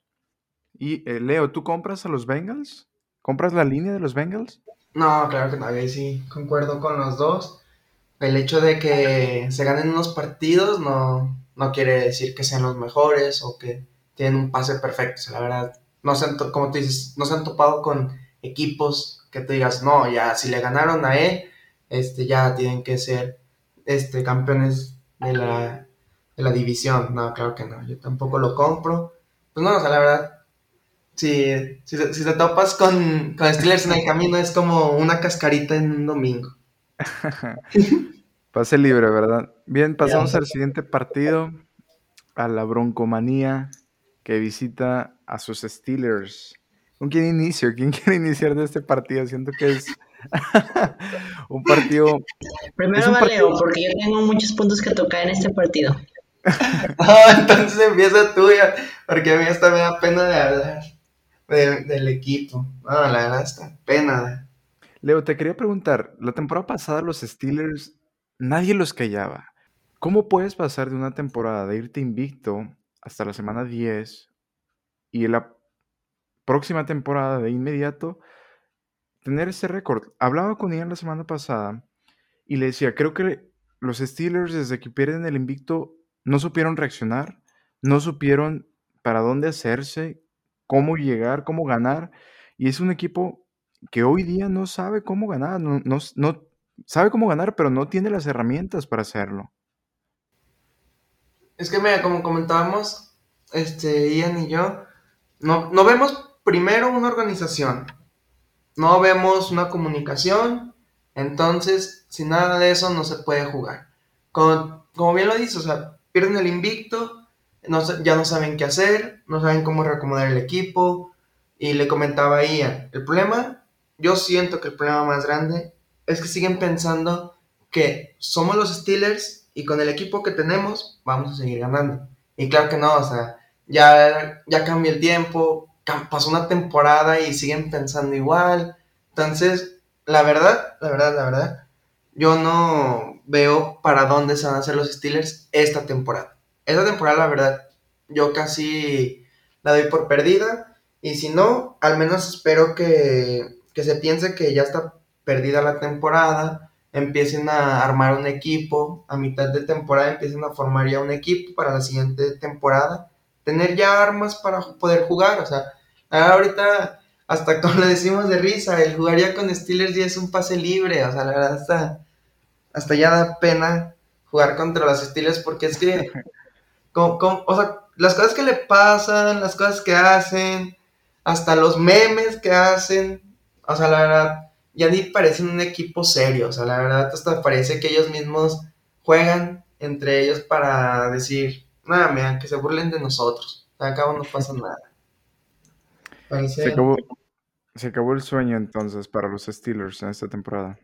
S1: Y eh, Leo, ¿tú compras a los Bengals? ¿Compras la línea de los Bengals?
S3: No, claro que no, sí, concuerdo con los dos. El hecho de que se ganen unos partidos no, no quiere decir que sean los mejores o que tienen un pase perfecto. La verdad, no se han, como tú dices, no se han topado con equipos que te digas, no, ya si le ganaron a él, este, ya tienen que ser este, campeones de la, de la división. No, claro que no, yo tampoco lo compro. Pues no, o sea, la verdad, Sí, si, si te topas con, con Steelers en el camino es como una cascarita en un domingo.
S1: Pase libre, ¿verdad? Bien, pasamos al siguiente partido, a la broncomanía que visita a sus Steelers. ¿Con quién inicio? ¿Quién quiere iniciar de este partido? Siento que es un partido...
S2: Primero va Leo, porque yo tengo muchos puntos que tocar en este partido.
S3: entonces empieza tuya, porque a mí hasta me da pena de hablar del equipo. La verdad está pena.
S1: Leo, te quería preguntar, la temporada pasada los Steelers, nadie los callaba. ¿Cómo puedes pasar de una temporada de irte invicto hasta la semana 10 y la próxima temporada de inmediato tener ese récord? Hablaba con Ian la semana pasada y le decía, creo que los Steelers desde que pierden el invicto no supieron reaccionar, no supieron para dónde hacerse, cómo llegar, cómo ganar. Y es un equipo que hoy día no sabe cómo ganar, no, sabe cómo ganar, pero no tiene las herramientas para hacerlo.
S3: Es que, mira, como comentábamos, este, Ian y yo, no, vemos primero una organización, no vemos una comunicación, entonces, sin nada de eso no se puede jugar. Como, bien lo dices, o sea, pierden el invicto, ya no saben qué hacer, no saben cómo reacomodar el equipo. Y le comentaba a Ian, el problema, yo siento que el problema más grande es que siguen pensando que somos los Steelers y con el equipo que tenemos vamos a seguir ganando. Y claro que no, o sea, ya, ya cambió el tiempo, pasó una temporada y siguen pensando igual. Entonces, la verdad, la verdad, la verdad, yo no veo para dónde se van a hacer los Steelers esta temporada. Esta temporada, la verdad, yo casi la doy por perdida. Y si no, al menos espero que, que se piense que ya está perdida la temporada, empiecen a armar un equipo, a mitad de temporada empiecen a formar ya un equipo para la siguiente temporada, tener ya armas para poder jugar, o sea, ahorita hasta como le decimos de risa, el jugar ya con Steelers ya es un pase libre, o sea, la verdad hasta, hasta ya da pena jugar contra los Steelers porque es que, o sea, las cosas que le pasan, las cosas que hacen, hasta los memes que hacen, o sea, la verdad, ya ni parecen un equipo serio, o sea, la verdad hasta parece que ellos mismos juegan entre ellos para decir, nada, mira, que se burlen de nosotros, cabo no pasa nada.
S1: Se, acabó, se acabó el sueño entonces para los Steelers en esta temporada.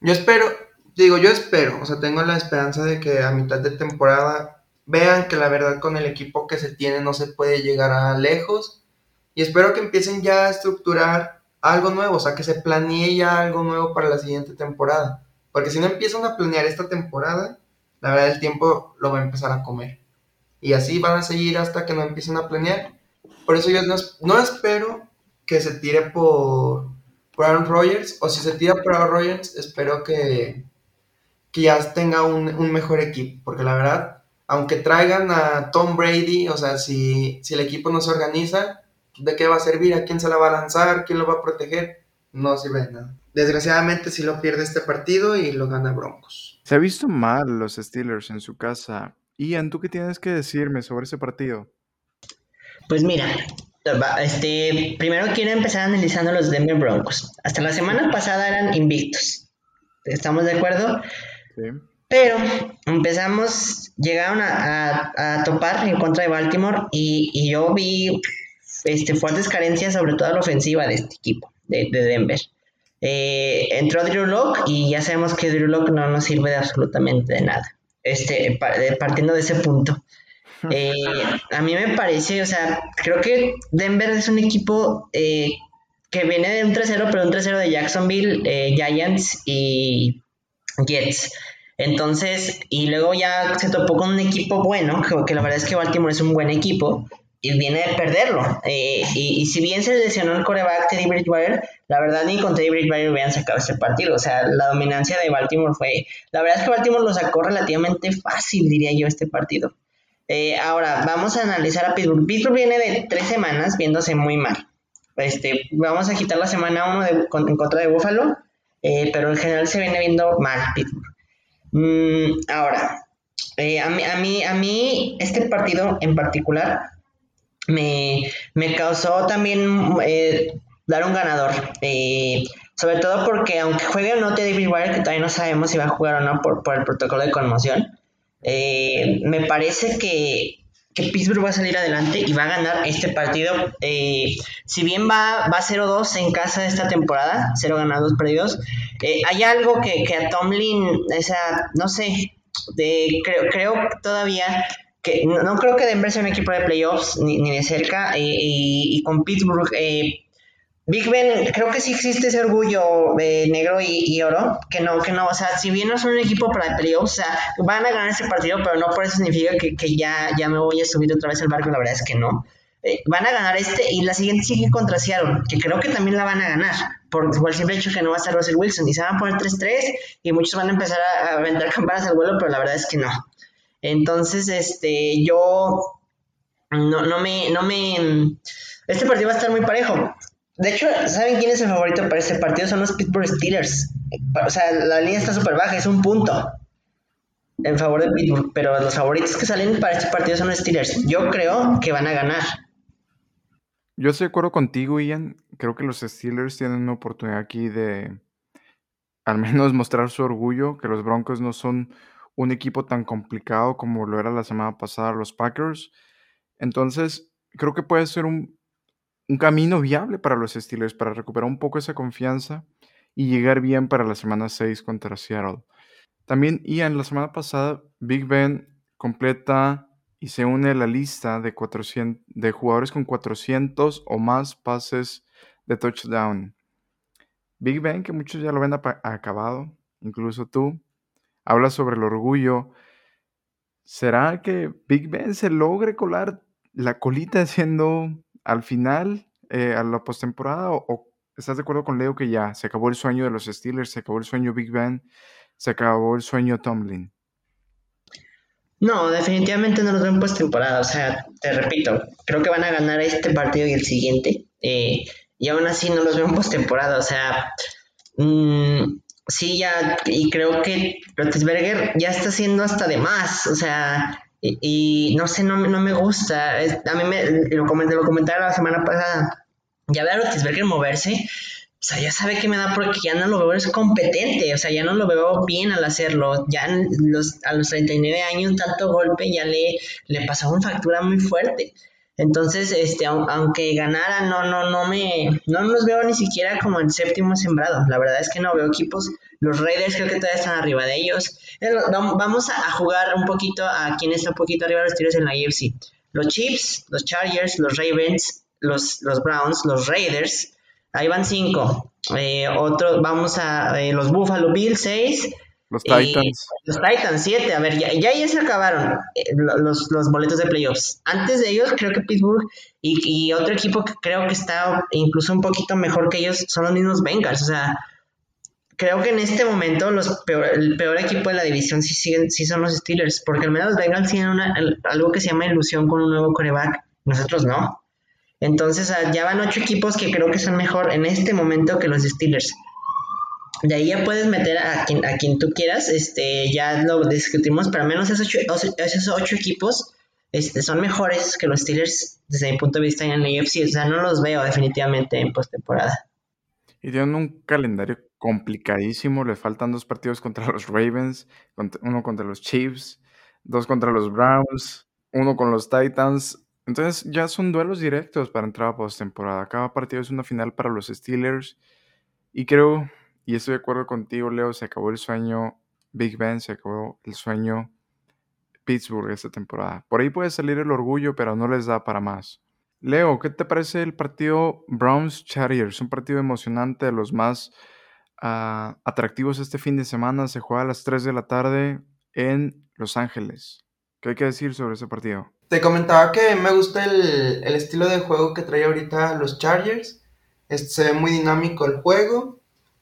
S3: Yo espero, digo, yo espero, o sea, tengo la esperanza de que a mitad de temporada vean que la verdad con el equipo que se tiene no se puede llegar a lejos y espero que empiecen ya a estructurar algo nuevo, o sea, que se planee ya algo nuevo para la siguiente temporada. Porque si no empiezan a planear esta temporada, la verdad el tiempo lo va a empezar a comer. Y así van a seguir hasta que no empiecen a planear. Por eso yo no, espero que se tire por, por Aaron Rodgers, o si se tira por Aaron Rodgers, espero que, que ya tenga un, un, mejor equipo. Porque la verdad, aunque traigan a Tom Brady, o sea, si, si el equipo no se organiza, ¿de qué va a servir? ¿A quién se la va a lanzar? ¿Quién lo va a proteger? No sirve de nada. Desgraciadamente sí lo pierde este partido y lo gana Broncos.
S1: Se ha visto mal los Steelers en su casa. Ian, ¿tú qué tienes que decirme sobre ese partido?
S2: Pues mira, este, primero quiero empezar analizando los Denver Broncos. Hasta la semana pasada eran invictos. ¿Estamos de acuerdo? Sí. Pero empezamos, llegaron a, topar en contra de Baltimore y, y yo vi este, fuertes carencias, sobre todo la ofensiva de este equipo, de, Denver. Eh, entró Drew Locke y ya sabemos que Drew Locke no nos sirve de absolutamente de nada. Este, partiendo de ese punto. Eh, a mí me parece, o sea, creo que Denver es un equipo eh, que viene de un 3-0, pero un 3-0 de Jacksonville, Giants y Jets. Entonces, y luego ya se topó con un equipo bueno, que, que la verdad es que Baltimore es un buen equipo, y viene de perderlo. Eh, y, si bien se lesionó el coreback Teddy Bridgewater, la verdad ni con Teddy Bridgewater hubieran sacado este partido. O sea, la dominancia de Baltimore fue... La verdad es que Baltimore lo sacó relativamente fácil, diría yo, este partido. Eh, ahora, vamos a analizar a Pittsburgh. Pittsburgh viene de tres semanas viéndose muy mal. Este, vamos a quitar la semana 1 en contra de Buffalo, eh, pero en general se viene viendo mal Pittsburgh. Mm, ahora, a, mí, a, mí, a mí este partido en particular me, me causó también eh, dar un ganador. Eh, sobre todo porque aunque juegue o no Teddy Wire, que todavía no sabemos si va a jugar o no por, el protocolo de conmoción, eh, me parece que, Pittsburgh va a salir adelante y va a ganar este partido. si bien va, va 0-2 en casa esta temporada, 0 ganados, perdidos, hay algo que, a Tomlin, esa, no sé, creo, creo todavía que no, creo que Denver sea un equipo de playoffs ni, de cerca eh, y, con Pittsburgh eh, Big Ben creo que sí existe ese orgullo de negro y, oro que no que no o sea si bien no son un equipo para playoffs o sea van a ganar ese partido pero no por eso significa que, ya ya me voy a subir otra vez al barco la verdad es que no eh, van a ganar este y la siguiente sigue contra Seattle, que creo que también la van a ganar, por, el simple hecho que no va a estar Russell Wilson y se van a poner 3-3 y muchos van a empezar a, a vender campanas al vuelo, pero la verdad es que no. Entonces, este, yo no, no me, no me, este partido va a estar muy parejo. De hecho, ¿saben quién es el favorito para este partido? Son los Pittsburgh Steelers. O sea, la línea está súper baja, es un punto en favor de Pittsburgh, pero los favoritos que salen para este partido son los Steelers. Yo creo que van a ganar.
S1: Yo estoy de acuerdo contigo, Ian. Creo que los Steelers tienen una oportunidad aquí de al menos mostrar su orgullo, que los Broncos no son un equipo tan complicado como lo era la semana pasada los Packers. Entonces, creo que puede ser un, camino viable para los Steelers para recuperar un poco esa confianza y llegar bien para la semana 6 contra Seattle. También, en la semana pasada, Big Ben completa y se une a la lista de, 400, de jugadores con 400 o más pases de touchdown. Big Ben, que muchos ya lo ven acabado, incluso tú, habla sobre el orgullo. ¿Será que Big Ben se logre colar la colita haciendo al final, eh, a la postemporada? O, ¿estás de acuerdo con Leo que ya se acabó el sueño de los Steelers, se acabó el sueño Big Ben, se acabó el sueño Tomlin?
S2: No, definitivamente no los veo en postemporada. O sea, te repito, creo que van a ganar este partido y el siguiente. Eh, y aún así no los veo en postemporada. O sea, mmm, sí, ya, y creo que Roethlisberger ya está haciendo hasta de más. O sea, y, no sé, no, no, me gusta. a mí me lo, comenté, lo comentaron la semana pasada. Ya ver a Roethlisberger moverse o sea, ya sabe que me da porque ya no lo veo es competente, o sea, ya no lo veo bien al hacerlo. Ya los, a los 39 años, tanto golpe ya le, le pasó una factura muy fuerte. Entonces, este, aunque ganara, no, no, no me, no los veo ni siquiera como el séptimo sembrado. La verdad es que no veo equipos. Los Raiders creo que todavía están arriba de ellos. Vamos a jugar un poquito a quien está un poquito arriba de los tiros en la AFC. Los Chiefs, los Chargers, los Ravens, los, los Browns, los Raiders, Ahí van cinco. Eh, otro, vamos a eh, los Buffalo Bills, seis.
S1: Los Titans.
S2: los Titans, siete. A ver, ya, ya, se acabaron eh, los, los, boletos de playoffs. Antes de ellos, creo que Pittsburgh y, y, otro equipo que creo que está incluso un poquito mejor que ellos son los mismos Bengals. O sea, creo que en este momento los el peor equipo de la división sí, siguen, sí son los Steelers, porque al menos los Bengals tienen una, algo que se llama ilusión con un nuevo coreback. Nosotros no. Entonces ah, ya van ocho equipos que creo que son mejor en este momento que los Steelers. De ahí ya puedes meter a quien, a quien tú quieras, este, ya lo discutimos, pero al menos esos ocho, equipos este, son mejores que los Steelers desde mi punto de vista en el AFC. O sea, no los veo definitivamente en postemporada.
S1: Y tienen un calendario complicadísimo. Le faltan dos partidos contra los Ravens, uno contra los Chiefs, dos contra los Browns, uno con los Titans. Entonces ya son duelos directos para entrar a postemporada. Cada partido es una final para los Steelers. Y creo, y estoy de acuerdo contigo, Leo, se acabó el sueño Big Ben, se acabó el sueño Pittsburgh esta temporada. Por ahí puede salir el orgullo, pero no les da para más. Leo, ¿qué te parece el partido Browns Chargers? Un partido emocionante, de los más uh, atractivos este fin de semana. Se juega a las 3 de la tarde en Los Ángeles. ¿Qué hay que decir sobre ese partido?
S3: Te comentaba que me gusta el, estilo de juego que trae ahorita los Chargers. se ve muy dinámico el juego.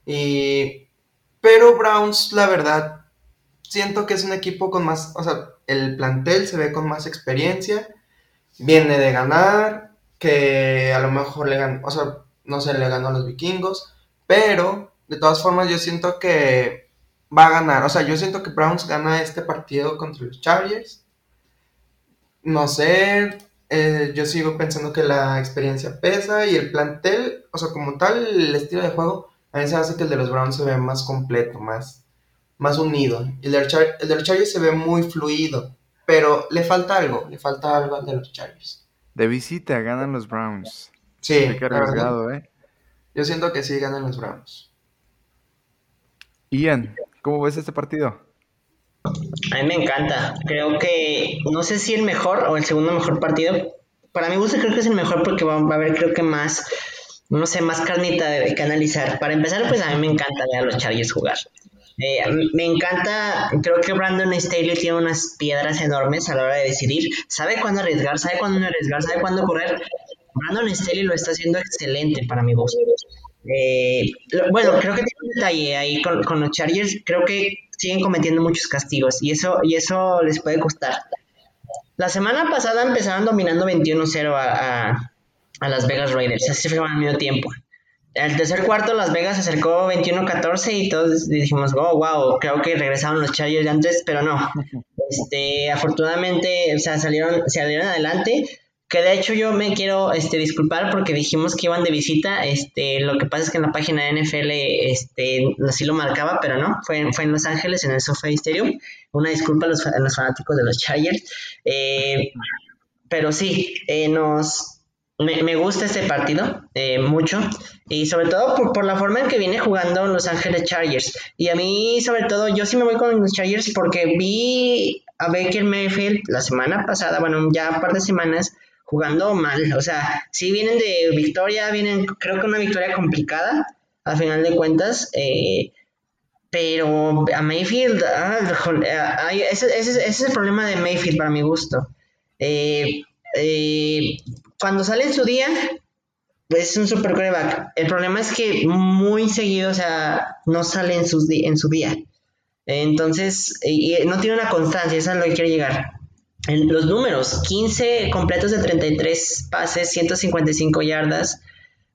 S3: Y, pero Browns, la verdad, siento que es un equipo con más, o sea, el plantel se ve con más experiencia. Viene de ganar, que a lo mejor le ganó, o sea, no sé, le ganó a los vikingos. Pero, de todas formas, yo siento que va a ganar. O sea, yo siento que Browns gana este partido contra los Chargers no sé, eh, yo sigo pensando que la experiencia pesa y el plantel, o sea, como tal, el estilo de juego, a mí se hace que el de los Browns se ve más completo, más, más unido. El de, los Chargers se ve muy fluido, pero le falta algo, le falta algo al de los Chargers.
S1: De visita ganan los Browns.
S3: Sí, arriesgado, ¿eh? Yo siento que sí ganan los Browns.
S1: Ian, ¿cómo ves este partido?
S2: A mí me encanta. Creo que, no sé si el mejor o el segundo mejor partido. Para mi gusto creo que es el mejor porque va, a haber creo que más, no sé, más carnita de, que analizar. Para empezar, pues a mí me encanta ver a los Chargers jugar. Eh, me encanta, creo que Brandon Staley tiene unas piedras enormes a la hora de decidir. Sabe cuándo arriesgar, sabe cuándo no arriesgar, sabe cuándo correr. Brandon Staley lo está haciendo excelente para mi gusto. Eh, bueno, creo que tiene un detalle ahí con, los Chargers. Creo que siguen cometiendo muchos castigos y eso, y eso les puede costar. La semana pasada empezaron dominando 21-0 a, a, Las Vegas Raiders, así fue al medio tiempo. El tercer cuarto Las Vegas se acercó 21-14 y todos dijimos, oh, wow, creo que regresaron los Chargers de antes, pero no. Este, afortunadamente, o sea, salieron, salieron adelante que de hecho yo me quiero este, disculpar porque dijimos que iban de visita. Este, lo que pasa es que en la página de NFL este, así lo marcaba, pero no, fue, fue en Los Ángeles, en el SoFi Stadium. Una disculpa a los, fanáticos de los Chargers. Eh, pero sí, eh, nos, me, gusta este partido eh, mucho y sobre todo por, por, la forma en que viene jugando Los Ángeles Chargers. Y a mí, sobre todo, yo sí me voy con los Chargers porque vi a Baker Mayfield la semana pasada, bueno, ya un par de semanas jugando mal. O sea, sí vienen de victoria, vienen, creo que una victoria complicada, al final de cuentas. Eh, pero a Mayfield, ah, ese, es el problema de Mayfield para mi gusto. Eh, eh, cuando sale en su día, es un super coreback. El problema es que muy seguido, o sea, no sale en, sus en su día. Entonces, y, no tiene una constancia, eso es a lo que quiero llegar. Los números, 15 completos de 33 pases, 155 yardas,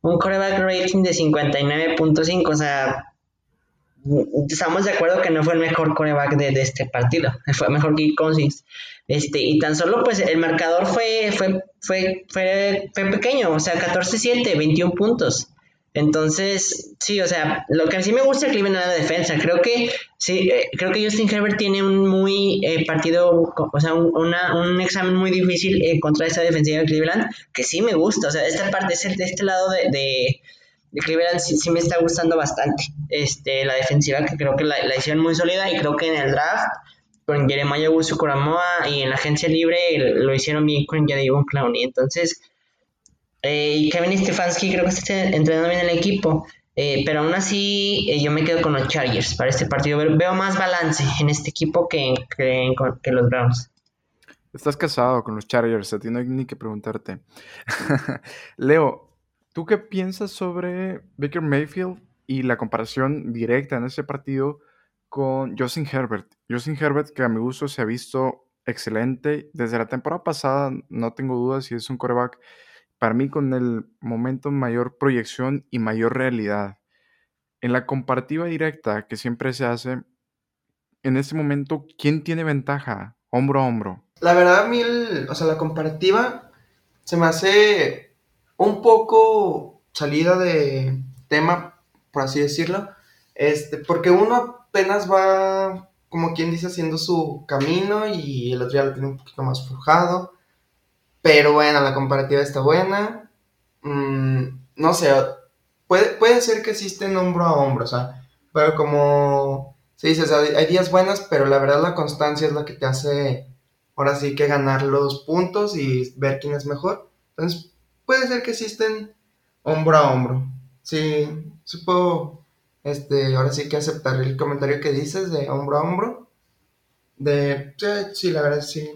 S2: un coreback rating de 59.5, o sea, estamos de acuerdo que no fue el mejor coreback de, este partido, fue mejor que Cousins. Este, y tan solo pues el marcador fue, fue, fue, fue, fue pequeño, o sea, 14-7, 21 puntos. Entonces, sí, o sea, lo que sí me gusta es Cleveland la defensa. Creo que sí, eh, creo que Justin Herbert tiene un muy eh, partido, o sea, un, un, examen muy difícil eh, contra esa defensiva de Cleveland, que sí me gusta. O sea, esta parte, de este lado de, de, Cleveland sí, me está gustando bastante. Este, la defensiva, que creo que la, hicieron muy sólida y creo que en el draft con Jeremiah Usu Coramoa y en la agencia libre lo hicieron bien con Jadivon Clowney. Entonces, eh, Kevin Stefanski creo que está entrenando bien el equipo. Eh, pero aún así, eh, yo me quedo con los Chargers para este partido. Veo más balance en este equipo que, que, los Browns.
S1: Estás casado con los Chargers, a ti no hay ni que preguntarte. Leo, ¿tú qué piensas sobre Baker Mayfield y la comparación directa en ese partido con Justin Herbert? Justin Herbert, que a mi gusto se ha visto excelente desde la temporada pasada, no tengo dudas si es un coreback para mí con el momento mayor proyección y mayor realidad. En la comparativa directa que siempre se hace, en este momento, ¿quién tiene ventaja hombro a hombro?
S3: La verdad, mí, o sea, la comparativa se me hace un poco salida de tema, por así decirlo, este, porque uno apenas va, como quien dice, haciendo su camino y el otro ya lo tiene un poquito más forjado. Pero bueno, la comparativa está buena. Mm, no sé, puede, puede ser que existen hombro a hombro, o sea, pero como se dice, hay días buenas, pero la verdad la constancia es la que te hace ahora sí que ganar los puntos y ver quién es mejor. Entonces, puede ser que existen hombro a hombro. Sí, supongo, este, ahora sí que aceptar el comentario que dices de hombro a hombro. De, sí, sí la verdad sí,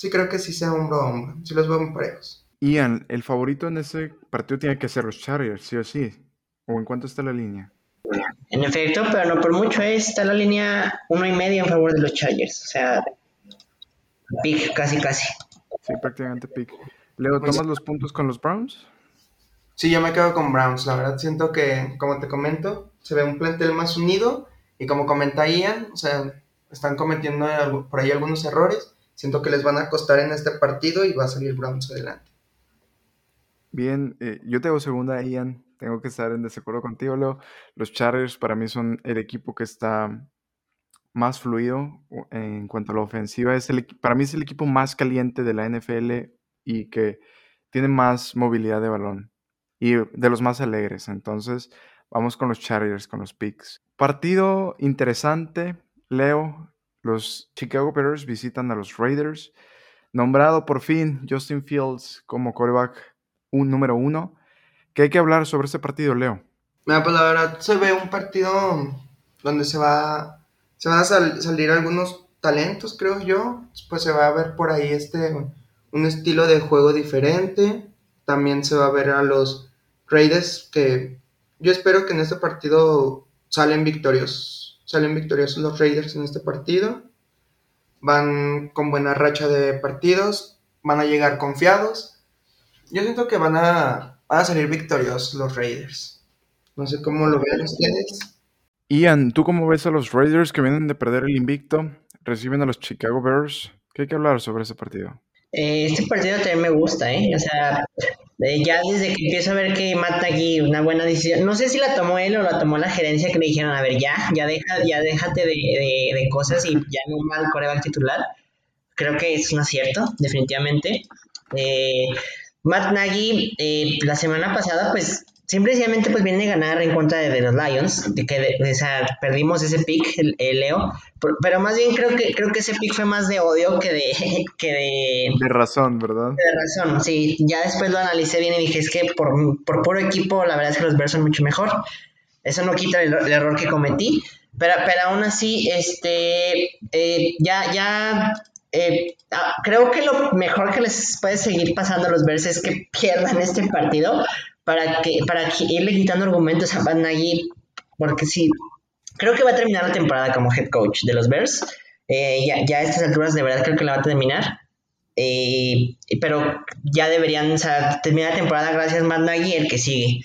S3: Sí, creo que sí sea hombro a hombro. Sí los veo muy parejos.
S1: Ian, el favorito en ese partido tiene que ser los Chargers, sí o sí. ¿O en cuánto está la línea?
S2: En efecto, pero no por mucho, está la línea uno y medio en favor de los Chargers. O sea, pick, casi, casi.
S1: Sí, prácticamente pick. Leo, pues ¿tomas los puntos con los Browns?
S3: Sí, yo me quedo con Browns. La verdad siento que, como te comento, se ve un plantel más unido y como comenta Ian, o sea, están cometiendo por ahí algunos errores siento que les van a costar en este partido y va a salir Browns adelante.
S1: Bien, eh, yo tengo segunda, Ian. Tengo que estar en desacuerdo contigo, Leo. Los Chargers para mí son el equipo que está más fluido en cuanto a la ofensiva. Es el, para mí es el equipo más caliente de la NFL y que tiene más movilidad de balón y de los más alegres. Entonces, vamos con los Chargers, con los picks. Partido interesante, Leo. Los Chicago Bears visitan a los Raiders. Nombrado por fin Justin Fields como quarterback un número uno. ¿Qué hay que hablar sobre este partido, Leo?
S3: Mira, pues la verdad se ve un partido donde se va, se van a salir algunos talentos, creo yo. Pues se va a ver por ahí este un estilo de juego diferente. También se va a ver a los Raiders que yo espero que en este partido salen victoriosos salen victoriosos los Raiders en este partido. Van con buena racha de partidos, van a llegar confiados. Yo siento que van a, a salir victoriosos los Raiders. No sé cómo lo ven ustedes.
S1: Ian, ¿tú cómo ves a los Raiders que vienen de perder el invicto? Reciben a los Chicago Bears. ¿Qué hay que hablar sobre ese partido?
S2: Eh, este partido también me gusta, ¿eh? O sea, eh, ya desde que empiezo a ver que mata aquí una buena decisión, no sé si la tomó él o la tomó la gerencia que le dijeron, a ver, ya, ya, deja, ya déjate de, de, cosas y ya no mal coreback titular. Creo que es un acierto, definitivamente. Eh, Matt Nagy, eh, la semana pasada, pues simplemente pues viene a ganar en contra de, los Lions, de que o sea, perdimos ese pick, el, Leo, pero más bien creo que creo que ese pick fue más de odio que de que de
S1: de razón, ¿verdad?
S2: De razón, sí, ya después lo analicé bien y dije, es que por, por puro equipo la verdad es que los Bears son mucho mejor. Eso no quita el, error que cometí, pero, pero aún así este eh, ya ya eh, ah, creo que lo mejor que les puede seguir pasando a los Bears es que pierdan este partido, para que para irle quitando argumentos a Matt Nagy, porque sí, creo que va a terminar la temporada como head coach de los Bears. Eh, ya, ya, a estas alturas de verdad creo que la va a terminar. Eh, pero ya deberían o sea, terminar la temporada gracias a Matt Nagy, el que sigue.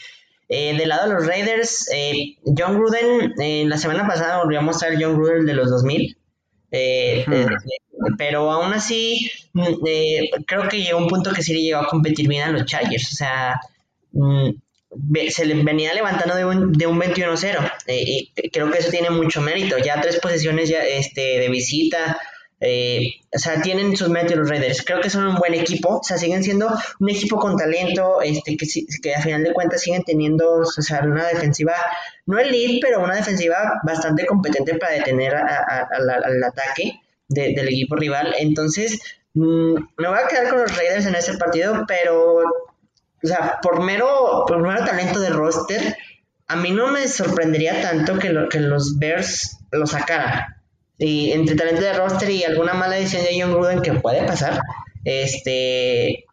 S2: Eh, del lado de los Raiders, eh, John Gruden, eh, la semana pasada volvió a mostrar John Gruden de los 2000, pero aún así mm, creo que llegó un punto que le llegó a competir bien a los Chargers, o sea, mm, se le venía levantando de un, de un 21-0 y creo que eso tiene mucho mérito, ya tres posiciones ya, este, de visita, eh, o sea, tienen sus méritos los Raiders. Creo que son un buen equipo. O sea, siguen siendo un equipo con talento, este, que, que a final de cuentas siguen teniendo, o sea, una defensiva, no elite, pero una defensiva bastante competente para detener al ataque del equipo rival. Entonces, mm, me voy a quedar con los Raiders en ese partido, pero, o sea, por mero, por mero talento de roster, a mí no me sorprendería tanto que, que los Bears lo sacaran. Y entre talento de roster y alguna mala decisión de John Gruden que puede pasar, este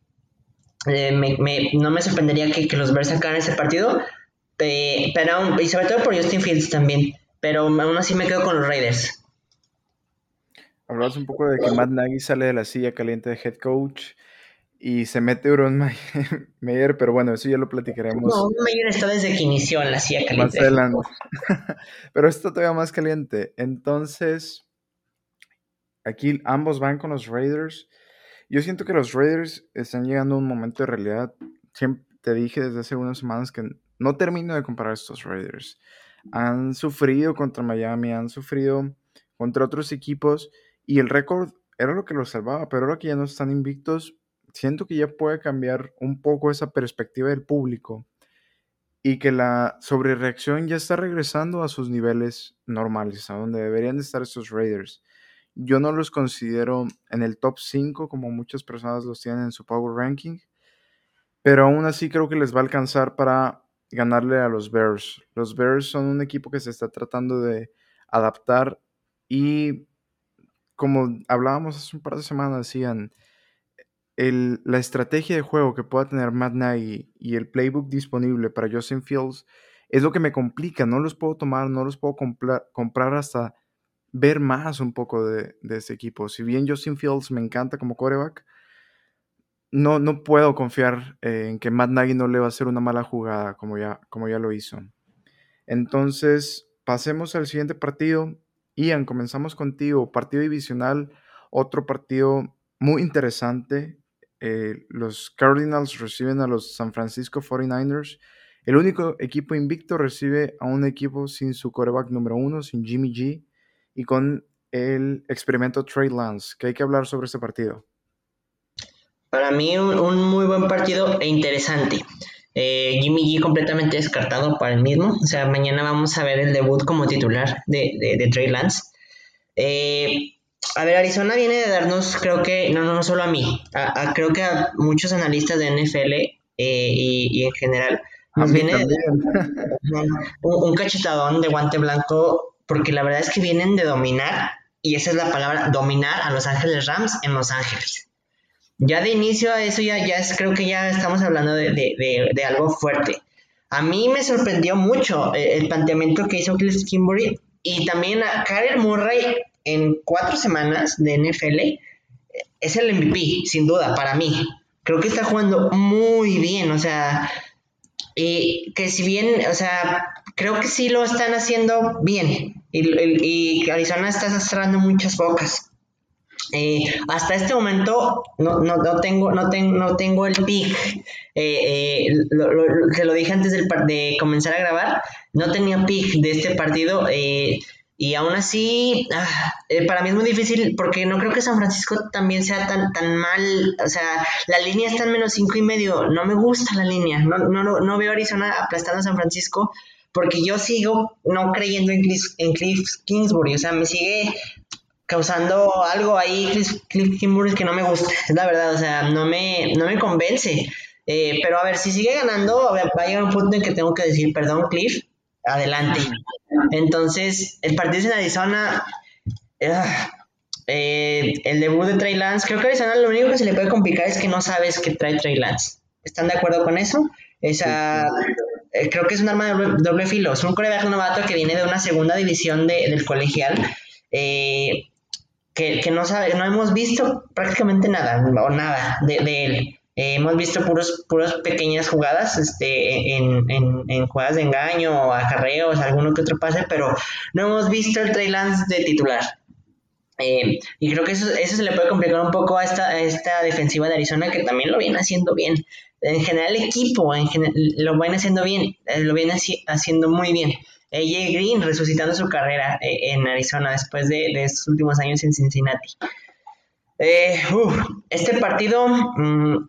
S2: eh, no me sorprendería que, los Bears sacaran ese partido, pero y sobre todo por Justin Fields también, pero aún así me quedo con los Raiders.
S1: Hablabas un poco de que Matt Nagy sale de la silla caliente de head coach y se mete Uron Meyer, pero bueno, eso ya lo platicaremos.
S2: No, Meyer está desde que inició en la silla caliente.
S1: pero esto todavía más caliente. Entonces, aquí ambos van con los Raiders. Yo siento que los Raiders están llegando a un momento de realidad. Siempre te dije desde hace unas semanas que no termino de comparar estos Raiders. Han sufrido contra Miami, han sufrido contra otros equipos y el récord era lo que los salvaba, pero ahora que ya no están invictos, siento que ya puede cambiar un poco esa perspectiva del público y que la sobrereacción ya está regresando a sus niveles normales, a donde deberían de estar estos Raiders. Yo no los considero en el top 5 como muchas personas los tienen en su Power Ranking, pero aún así creo que les va a alcanzar para ganarle a los Bears. Los Bears son un equipo que se está tratando de adaptar y como hablábamos hace un par de semanas, decían, la estrategia de juego que pueda tener Matt Nagy y el playbook disponible para Justin Fields es lo que me complica. No los puedo tomar, no los puedo comprar hasta ver más un poco de, de ese equipo. Si bien Justin Fields me encanta como coreback, no, no puedo confiar en que Matt Nagy no le va a hacer una mala jugada como ya, como ya lo hizo. Entonces, pasemos al siguiente partido. Ian, comenzamos contigo. Partido divisional, otro partido muy interesante. Eh, los Cardinals reciben a los San Francisco 49ers. El único equipo invicto recibe a un equipo sin su coreback número uno, sin Jimmy G, y con el experimento Trey Lance. ¿Qué hay que hablar sobre este partido?
S2: Para mí, un, muy buen partido e interesante. Eh, Jimmy G completamente descartado para el mismo. O sea, mañana vamos a ver el debut como titular de, de Trey Lance. Eh, a ver, Arizona viene de darnos, creo que, no, no, no solo a mí, a, creo que a muchos analistas de NFL eh, y, en general, nos viene un, un, cachetadón de guante blanco, porque la verdad es que vienen de dominar, y esa es la palabra, dominar a Los Ángeles Rams en Los Ángeles. Ya de inicio a eso ya, ya es, creo que ya estamos hablando de, de, de, algo fuerte. A mí me sorprendió mucho el, el planteamiento que hizo Cliff Kimbury y también a Karen Murray en cuatro semanas de NFL es el MVP, sin duda, para mí. Creo que está jugando muy bien, o sea, y que si bien, o sea, creo que sí lo están haciendo bien y, y Arizona está cerrando muchas bocas. Eh, hasta este momento no, no, no, tengo, no, tengo, no tengo el pick. Eh, eh, se lo dije antes de comenzar a grabar. No tenía pick de este partido. Eh, y aún así, ah, eh, para mí es muy difícil porque no creo que San Francisco también sea tan, tan mal. O sea, la línea está en menos cinco y medio. No me gusta la línea. No, no, no veo Arizona aplastando a San Francisco porque yo sigo no creyendo en Cliff, en Cliff Kingsbury. O sea, me sigue causando algo ahí Cliff, Kingsbury que no me gusta. Es la verdad. O sea, no me, no me convence. Eh, pero a ver, si sigue ganando, va a llegar un punto en que tengo que decir, perdón, Cliff, adelante. Entonces, el partido en Arizona. Eh, el debut de Trey Lance, creo que Arizona lo único que se le puede complicar es que no sabes que trae Trey Lance. ¿Están de acuerdo con eso? Esa, eh, creo que es un arma de doble, filo. Es un coreback novato que viene de una segunda división del colegial. Eh, que, no sabe, no hemos visto prácticamente nada, o nada de, él. Eh, hemos visto puros, puras pequeñas jugadas este, en, en, jugadas de engaño, acarreos, alguno que otro pase, pero no hemos visto el Trey Lance de titular. Eh, y creo que eso, eso se le puede complicar un poco a esta, esta defensiva de Arizona, que también lo viene haciendo bien. En general, el equipo en lo viene haciendo bien, eh, lo viene haciendo muy bien. AJ Green resucitando su carrera eh, en Arizona después de, de estos últimos años en Cincinnati. este partido, mm,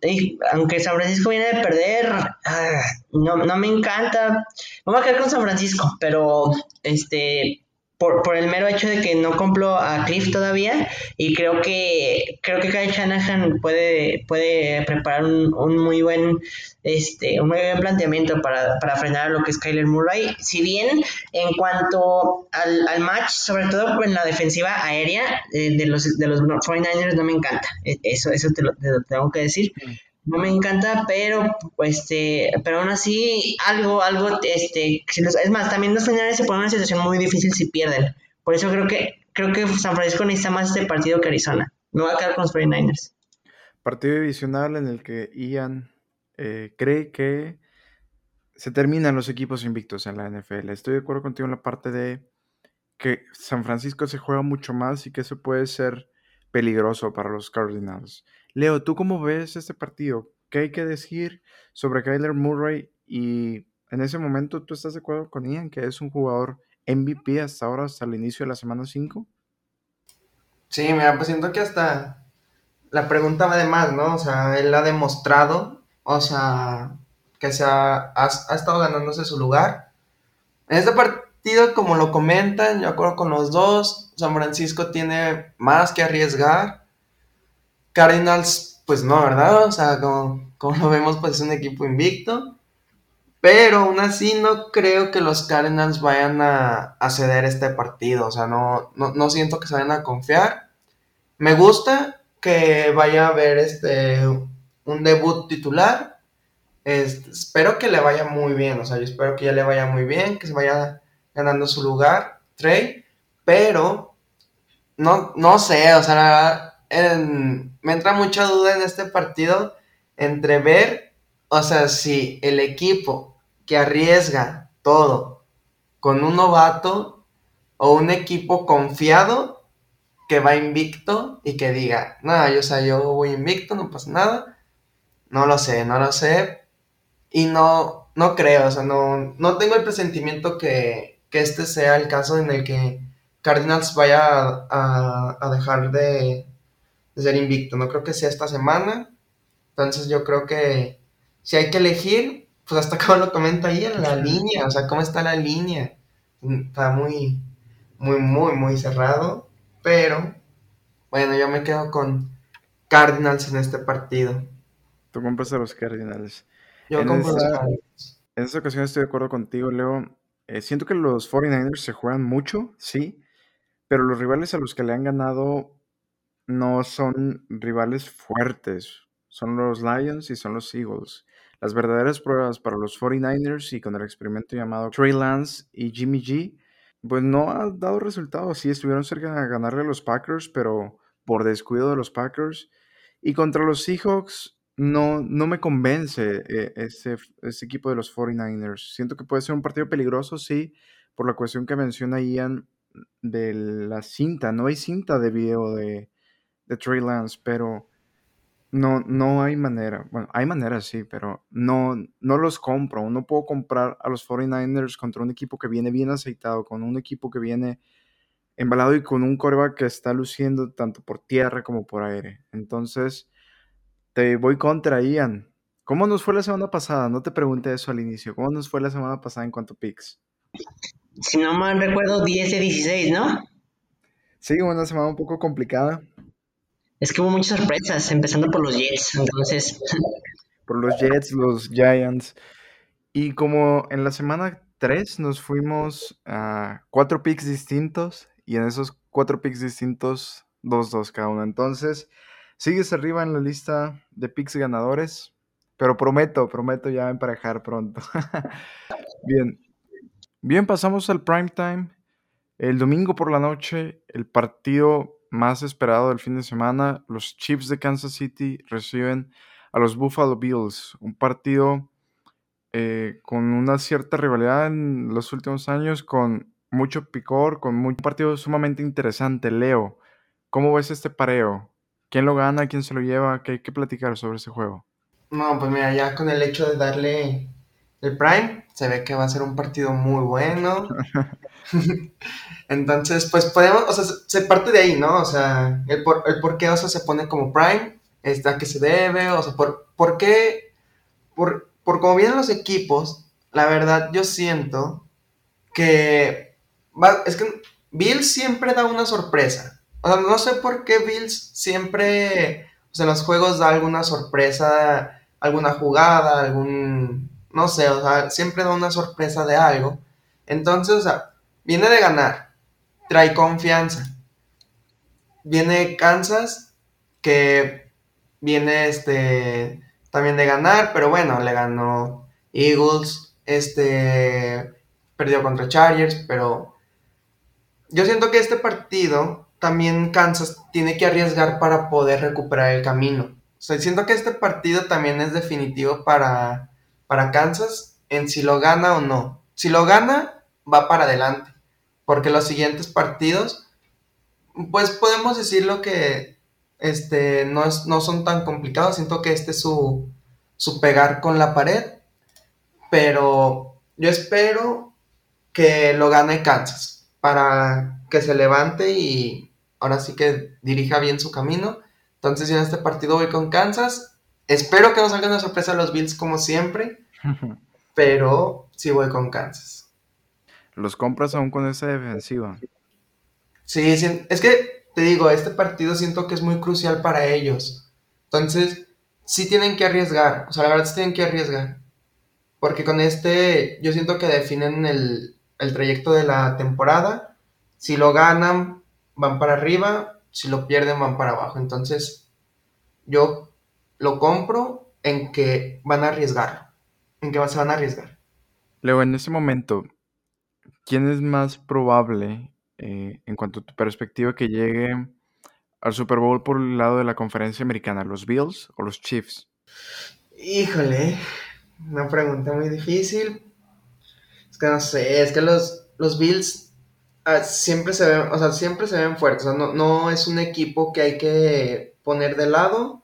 S2: aunque San Francisco viene de perder, ah, no, no, me encanta. Vamos a quedar con San Francisco, pero este por, por, el mero hecho de que no compro a Cliff todavía y creo que creo que Kyle Shanahan puede, puede preparar un, un, muy buen este un muy buen planteamiento para, para frenar lo que es Kyler Murray. Si bien en cuanto al, al match sobre todo en la defensiva aérea eh, de los de los 49ers no me encanta. E, eso eso te lo, te lo tengo que decir. Mm no me encanta, pero este, pero aún así algo, algo, este, es más, también los finales se ponen en una situación muy difícil si pierden. Por eso creo que, creo que San Francisco necesita más este partido que Arizona. Me voy a quedar con los 49ers.
S1: Partido divisional en el que Ian eh, cree que se terminan los equipos invictos en la NFL. Estoy de acuerdo contigo en la parte de que San Francisco se juega mucho más y que eso puede ser peligroso para los Cardinals. Leo, ¿tú cómo ves este partido? ¿Qué hay que decir sobre Kyler Murray? Y en ese momento, ¿tú estás de acuerdo con Ian que es un jugador MVP hasta ahora, hasta el inicio de la semana 5?
S3: Sí, mira, pues siento que hasta la pregunta va de más, ¿no? O sea, él ha demostrado, o sea, que se ha, ha, estado ganándose su lugar. En este partido, como lo comentan, yo acuerdo con los dos, San Francisco tiene más que arriesgar Cardinals, pues no, ¿verdad? O sea, como, lo vemos, pues es un equipo invicto. Pero aún así no creo que los Cardinals vayan a, ceder este partido. O sea, no, no, siento que se vayan a confiar. Me gusta que vaya a haber este, un debut titular. espero que le vaya muy bien. O sea, yo espero que ya le vaya muy bien, que se vaya ganando su lugar, Trey. Pero no, no sé, o sea, me entra mucha duda en este partido entre ver, o sea, si el equipo que arriesga todo con un novato o un equipo confiado que va invicto y que diga, no, yo, o sea, yo voy invicto, no pasa nada. No lo sé, no lo sé. Y no, no creo, o sea, no, no tengo el presentimiento que, que este sea el caso en el que Cardinals vaya a dejar de, de ser invicto. No creo que sea esta semana. Entonces yo creo que si hay que elegir, pues hasta como lo comento ahí en la línea, o sea, cómo está la línea. Está muy, muy, muy, muy cerrado. Pero, bueno, yo me quedo con Cardinals en este partido.
S1: Tú compras a los Cardinals.
S3: Yo en compro esta, los Cardinals.
S1: En esta ocasión estoy de acuerdo contigo, Leo. Eh, siento que los 49ers se juegan mucho, sí, pero los rivales a los que le han ganado no son rivales fuertes. Son los Lions y son los Eagles. Las verdaderas pruebas para los 49ers y con el experimento llamado Trey Lance y Jimmy G, pues no ha dado resultados. Sí, estuvieron cerca de ganarle a los Packers, pero por descuido de los Packers. Y contra los Seahawks no, no me convence eh, ese, ese equipo de los 49ers. Siento que puede ser un partido peligroso, sí, por la cuestión que menciona Ian de la cinta. No hay cinta de video de, de Trey Lance, pero no, no hay manera. Bueno, hay manera, sí, pero no, no los compro. No puedo comprar a los 49ers contra un equipo que viene bien aceitado, con un equipo que viene embalado y con un coreback que está luciendo tanto por tierra como por aire. Entonces, te voy contra Ian. ¿Cómo nos fue la semana pasada? No te pregunté eso al inicio. ¿Cómo nos fue la semana pasada en cuanto a picks?
S2: Si no mal recuerdo, 10 de 16, ¿no?
S1: Sí, una semana un poco complicada.
S2: Es que hubo muchas sorpresas, empezando por los Jets, entonces.
S1: Por los Jets, los Giants. Y como en la semana 3 nos fuimos a cuatro picks distintos y en esos cuatro picks distintos, 2-2 cada uno. Entonces, sigues arriba en la lista de picks ganadores. pero prometo, prometo ya emparejar pronto. Bien. Bien, pasamos al prime time. El domingo por la noche, el partido más esperado del fin de semana, los Chiefs de Kansas City reciben a los Buffalo Bills, un partido eh, con una cierta rivalidad en los últimos años, con mucho picor, con un partido sumamente interesante. Leo, ¿cómo ves este pareo? ¿Quién lo gana? ¿Quién se lo lleva? ¿Qué hay que platicar sobre ese juego?
S3: No, pues mira, ya con el hecho de darle el Prime, se ve que va a ser un partido muy bueno. Entonces, pues podemos, o sea, se parte de ahí, ¿no? O sea, el por, el qué, o sea, se pone como Prime, está a qué se debe, o sea, por, por qué, por, por cómo vienen los equipos, la verdad yo siento que, es que Bills siempre da una sorpresa. O sea, no sé por qué Bills siempre, o sea, en los juegos da alguna sorpresa, alguna jugada, algún, no sé, o sea, siempre da una sorpresa de algo. Entonces, o sea, viene de ganar, trae confianza. Viene Kansas, que viene este también de ganar, pero bueno, le ganó Eagles, este perdió contra Chargers, pero yo siento que este partido también Kansas tiene que arriesgar para poder recuperar el camino. O siento que este partido también es definitivo para, para Kansas en si lo gana o no. Si lo gana, va para adelante porque los siguientes partidos, pues podemos decirlo que este, no, no son tan complicados. Siento que este es su, su pegar con la pared, pero yo espero que lo gane Kansas para que se levante y ahora sí que dirija bien su camino. Entonces yo en este partido voy con Kansas. Espero que no salga una sorpresa los Bills como siempre, pero sí voy con Kansas
S1: los compras aún con esa defensiva.
S3: Sí, es que te digo, este partido siento que es muy crucial para ellos. Entonces, sí tienen que arriesgar. O sea, la verdad sí tienen que arriesgar. Porque con este, yo siento que definen el, el trayecto de la temporada. Si lo ganan, van para arriba. Si lo pierden, van para abajo. Entonces, yo lo compro en que van a arriesgar. En que se van a arriesgar.
S1: Luego, en ese momento, ¿quién es más probable, eh, en cuanto a tu perspectiva, que llegue al Super Bowl por el lado de la conferencia americana, los Bills o los Chiefs?
S3: Híjole, una pregunta muy difícil. Es que no sé, es que los, los Bills ah, siempre se ven, o sea, siempre se ven fuertes. no, no es un equipo que hay que poner de lado.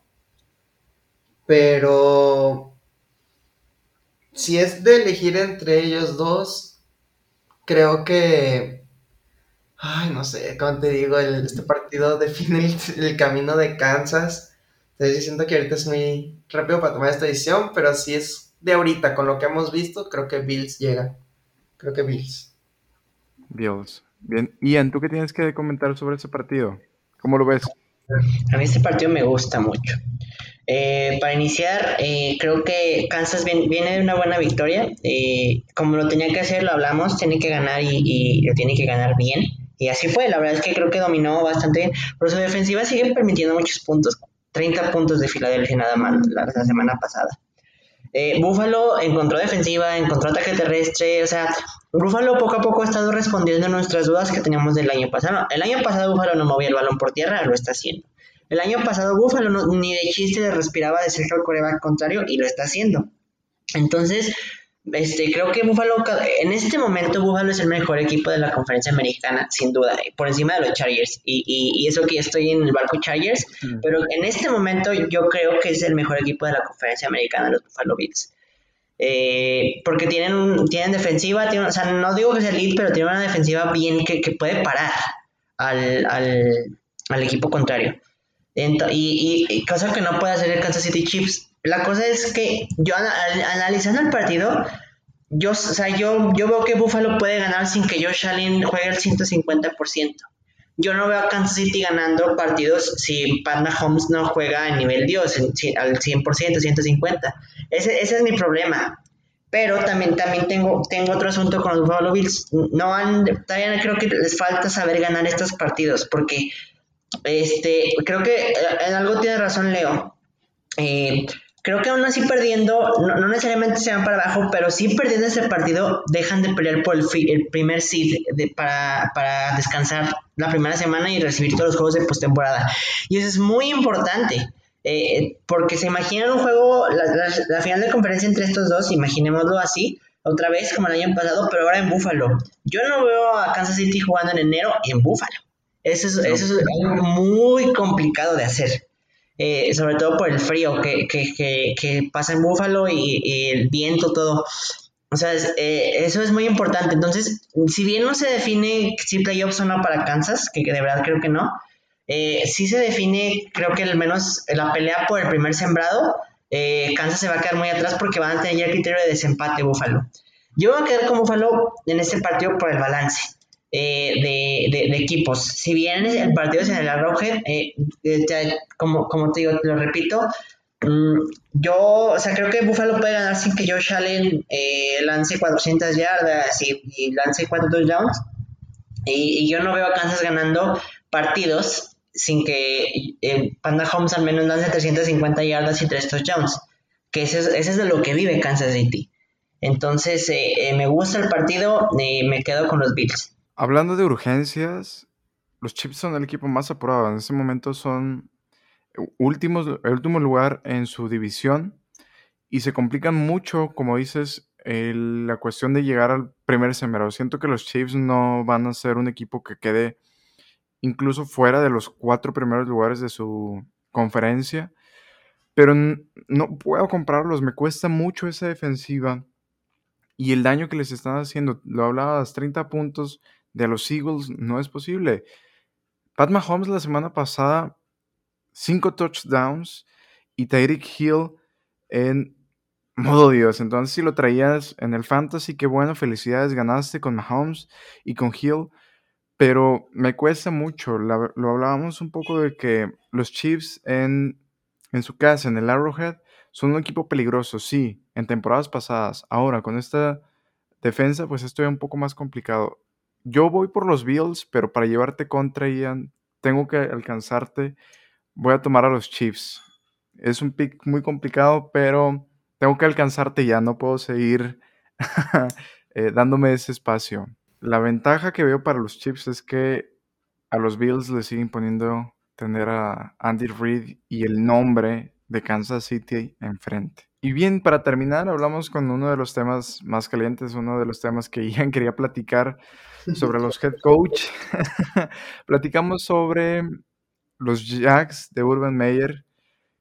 S3: Pero si es de elegir entre ellos dos, creo que, ay, no sé, como te digo, este partido define el, camino de Kansas. Entonces siento que ahorita es muy rápido para tomar esta decisión, pero si es de ahorita, con lo que hemos visto, creo que Bills llega. Creo que Bills.
S1: Bills. Bien. Ian, ¿tú qué tienes que comentar sobre ese partido? ¿Cómo lo ves?
S2: A mí este partido me gusta mucho. Eh, para iniciar, eh, creo que Kansas viene, de una buena victoria. Eh, como lo tenía que hacer, lo hablamos, tiene que ganar y, lo tiene que ganar bien. Y así fue, la verdad es que creo que dominó bastante bien. Pero su defensiva sigue permitiendo muchos puntos. 30 puntos de Filadelfia nada más la, semana pasada. Buffalo encontró defensiva, encontró ataque terrestre, o sea, Buffalo poco a poco ha estado respondiendo a nuestras dudas que teníamos del año pasado. El año pasado Buffalo no movía el balón por tierra, lo está haciendo. El año pasado Buffalo ni de chiste le respiraba de cerca al coreback contrario y lo está haciendo. Entonces, este, creo que Buffalo, en este momento Buffalo es el mejor equipo de la conferencia americana, sin duda, por encima de los Chargers. Y, y, eso que estoy en el barco Chargers, pero en este momento yo creo que es el mejor equipo de la conferencia americana, los Buffalo Bills. Eh, porque tienen, tienen defensiva, o sea, no digo que sea elite, pero tienen una defensiva bien que, puede parar al, al equipo contrario y, cosa que no puede hacer el Kansas City Chiefs. La cosa es que yo analizando el partido, yo, o sea, yo, veo que Buffalo puede ganar sin que Josh Allen juegue el 150%. Yo no veo a Kansas City ganando partidos si Panda Holmes no juega a nivel Dios, al 100%, 150%. Ese, ese es mi problema. Pero también, también tengo, tengo otro asunto con los Buffalo Bills. No han, todavía creo que les falta saber ganar estos partidos, porque este, creo que eh, en algo tiene razón Leo. Eh, creo que aún así perdiendo, no, necesariamente se van para abajo, pero sí perdiendo ese partido, dejan de pelear por el, primer seed para, para, descansar la primera semana y recibir todos los juegos de postemporada. Y eso es muy importante. Eh, porque se imaginan un juego, la, la, final de conferencia entre estos dos, imaginémoslo así, otra vez como el año pasado, pero ahora en Buffalo. Yo no veo a Kansas City jugando en enero en Buffalo. Eso es, eso es algo muy complicado de hacer. Eh, sobre todo por el frío que, que, que, pasa en Búfalo y, el viento, todo. O sea, eh, eso es muy importante. Entonces, si bien no se define si playoffs o no para Kansas, que, de verdad creo que no, eh, sí se define, creo que al menos la pelea por el primer sembrado, Kansas se va a quedar muy atrás porque van a tener ya el criterio de desempate Búfalo. Yo voy a quedar con Búfalo en este partido por el balance. Eh, de, equipos. Si bien el partido es en el Arrowhead, eh, eh, como, como te digo, lo repito, mm, yo, o sea, creo que Buffalo puede ganar sin que Josh Allen lance 400 yardas y, lance 4 touchdowns. Y, y, yo no veo a Kansas ganando partidos sin que Panda Holmes al menos lance 350 yardas y 3 touchdowns. Que ese es, ese es de lo que vive Kansas City. Entonces, me gusta el partido, me quedo con los Bills.
S1: Hablando de urgencias, los Chiefs son el equipo más apurado. En este momento son últimos, el último lugar en su división y se complican mucho, como dices, la cuestión de llegar al primer sembrado. Siento que los Chiefs no van a ser un equipo que quede incluso fuera de los cuatro primeros lugares de su conferencia, pero no puedo comprarlos. Me cuesta mucho esa defensiva y el daño que les están haciendo. Lo hablabas, 30 puntos de los Eagles no es posible. Pat Mahomes la semana pasada, cinco touchdowns y Tyreek Hill en modo Dios. Entonces, si lo traías en el fantasy, qué bueno, felicidades, ganaste con Mahomes y con Hill. Pero me cuesta mucho. lo hablábamos un poco de que los Chiefs en, en su casa, en el Arrowhead, son un equipo peligroso, sí, en temporadas pasadas. Ahora, con esta defensa, pues esto es un poco más complicado yo voy por los Bills, pero para llevarte contra Ian, tengo que alcanzarte. Voy a tomar a los Chiefs. Es un pick muy complicado, pero tengo que alcanzarte ya. No puedo seguir eh, dándome ese espacio. La ventaja que veo para los Chiefs es que a los Bills le siguen poniendo tener a Andy Reid y el nombre de Kansas City enfrente. Y bien, para terminar, hablamos con uno de los temas más calientes, uno de los temas que Ian quería platicar sobre los head coach. Platicamos sobre los Jacks de Urban Meyer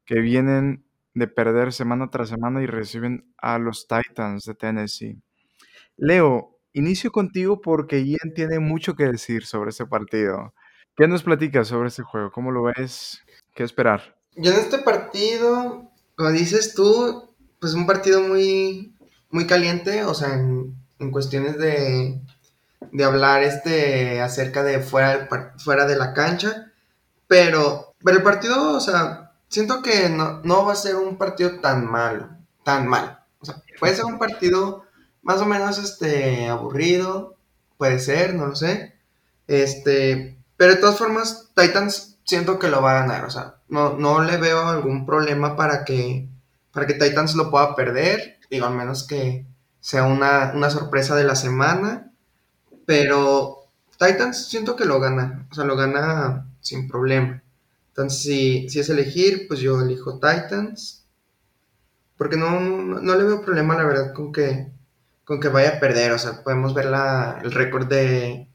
S1: que vienen de perder semana tras semana y reciben a los Titans de Tennessee. Leo, inicio contigo porque Ian tiene mucho que decir sobre ese partido. ¿Qué nos platicas sobre ese juego? ¿Cómo lo ves? ¿Qué esperar?
S3: Yo en este partido, como dices tú, pues un partido muy, muy caliente, o sea, en, cuestiones de, de hablar este acerca de fuera, fuera de la cancha, pero, pero el partido, o sea, siento que no, no va a ser un partido tan malo, tan mal. O sea, puede ser un partido más o menos este aburrido, puede ser, no lo sé. Este, pero de todas formas, Titans siento que lo va a ganar, o sea, no, no le veo algún problema para que, para que Titans lo pueda perder, digo, al menos que sea una, una sorpresa de la semana. Pero Titans siento que lo gana, o sea, lo gana sin problema. Entonces, si, si es elegir, pues yo elijo Titans. Porque no, no, le veo problema, la verdad, con que, con que vaya a perder. O sea, podemos ver la, el récord de,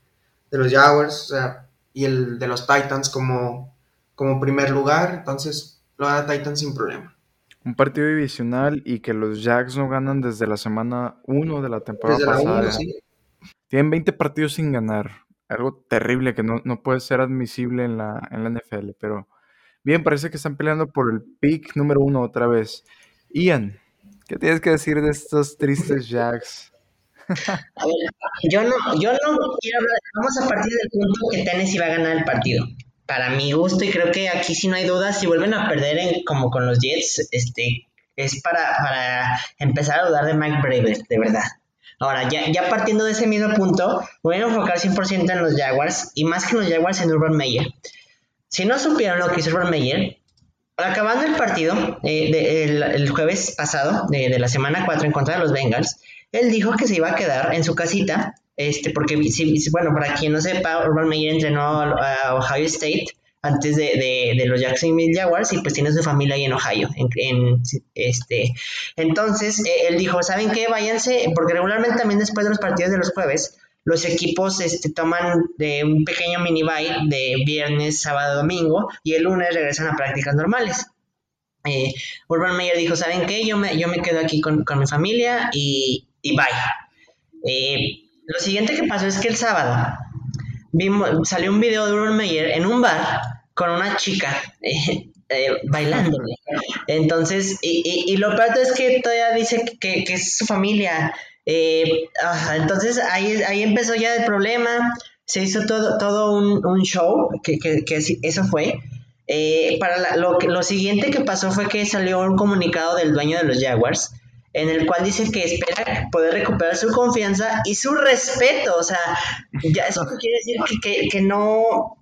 S3: de, los Jaguars o sea, y el de los Titans como, como primer lugar. Entonces, lo gana Titans sin problema.
S1: Un partido divisional y que los Jags no ganan desde la semana 1 de la temporada desde pasada. La sí. Tienen 20 partidos sin ganar. Algo terrible que no, puede ser admisible en la, en la NFL. Pero bien, parece que están peleando por el pick número uno otra vez. Ian, ¿qué tienes que decir de estos tristes Jacks?
S2: Yo no, yo no quiero hablar. Vamos a partir del punto que Tennessee va a ganar el partido. Para mi gusto, y creo que aquí sí no hay dudas, si vuelven a perder como con los Jets, este, es para, para empezar a dudar de Mike Braver, de verdad. Ahora, ya, ya partiendo de ese mismo punto, voy a enfocar 100% en los Jaguars y más que en los Jaguars en Urban Meyer. Si no supieron lo que hizo Urban Meyer, acabando el partido eh, el, jueves pasado de, la semana 4 en contra de los Bengals, él dijo que se iba a quedar en su casita, este, porque, bueno, para quien no sepa, Urban Meyer entrenó a Ohio State antes de, los Jacksonville Jaguars y pues tiene su familia ahí en Ohio. En, este, entonces, eh, él dijo, ¿saben qué? Váyanse, porque regularmente también después de los partidos de los jueves, los equipos este, toman de un pequeño mini bye de viernes, sábado, domingo y el lunes regresan a prácticas normales. Eh, Urban Meyer dijo, ¿saben qué? Yo me, yo me quedo aquí con, mi familia y, y bye. Eh, lo siguiente que pasó es que el sábado vimos, salió un video de Urban Meyer en un bar con una chica eh, eh, bailando. Entonces, y, y, lo peor es que todavía dice que, que es su familia. Eh, entonces ahí, ahí empezó ya el problema. Se hizo todo, todo un, un show, que, que, eso fue. para lo, lo siguiente que pasó fue que salió un comunicado del dueño de los Jaguars en el cual dice que espera poder recuperar su confianza y su respeto. O sea, ya eso quiere decir que, que, no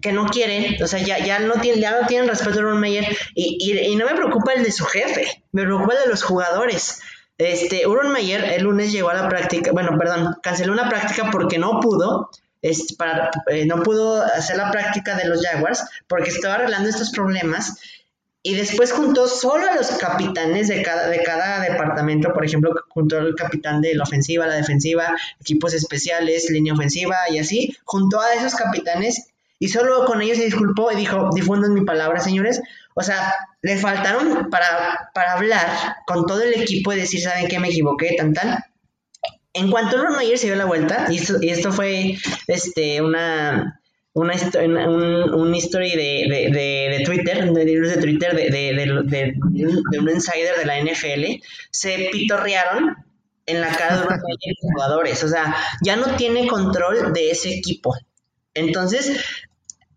S2: que no quieren, o sea, ya, ya, no, tienen, ya no tienen respeto a Ron Meyer y, y, no me preocupa el de su jefe, me preocupa el de los jugadores. Este, Uron Mayer el lunes llegó a la práctica, bueno, perdón, canceló una práctica porque no pudo, este, para, eh, no pudo hacer la práctica de los Jaguars porque estaba arreglando estos problemas y después juntó solo a los capitanes de cada, de cada departamento, por ejemplo, juntó al capitán de la ofensiva, la defensiva, equipos especiales, línea ofensiva y así, juntó a esos capitanes y solo con ellos se disculpó y dijo, difundan mi palabra, señores. O sea, le faltaron para, para hablar con todo el equipo y decir, ¿saben qué? Me equivoqué, tan, tan. En cuanto Ron Mayer se dio la vuelta, y esto, y esto fue este, una, una un, un history de, de, de, Twitter, de de Twitter de, un insider de la NFL, se pitorrearon en la cara de los jugadores. O sea, ya no tiene control de ese equipo. Entonces,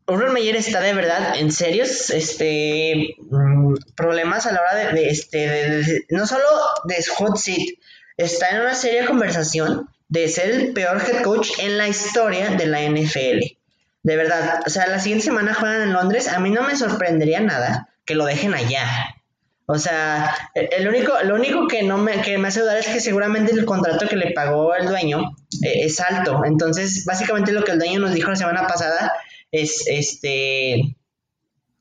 S2: Urban Meyer está de verdad en serios este, mm, problemas a la hora de, este, no solo de hot seat, está en una seria conversación de ser el peor head coach en la historia de la NFL. De verdad, o sea, la siguiente semana juegan en Londres, a mí no me sorprendería nada que lo dejen allá. O sea, el único, lo único que no me, que me hace dudar es que seguramente el contrato que le pagó el dueño eh, es alto. Entonces, básicamente lo que el dueño nos dijo la semana pasada es, este,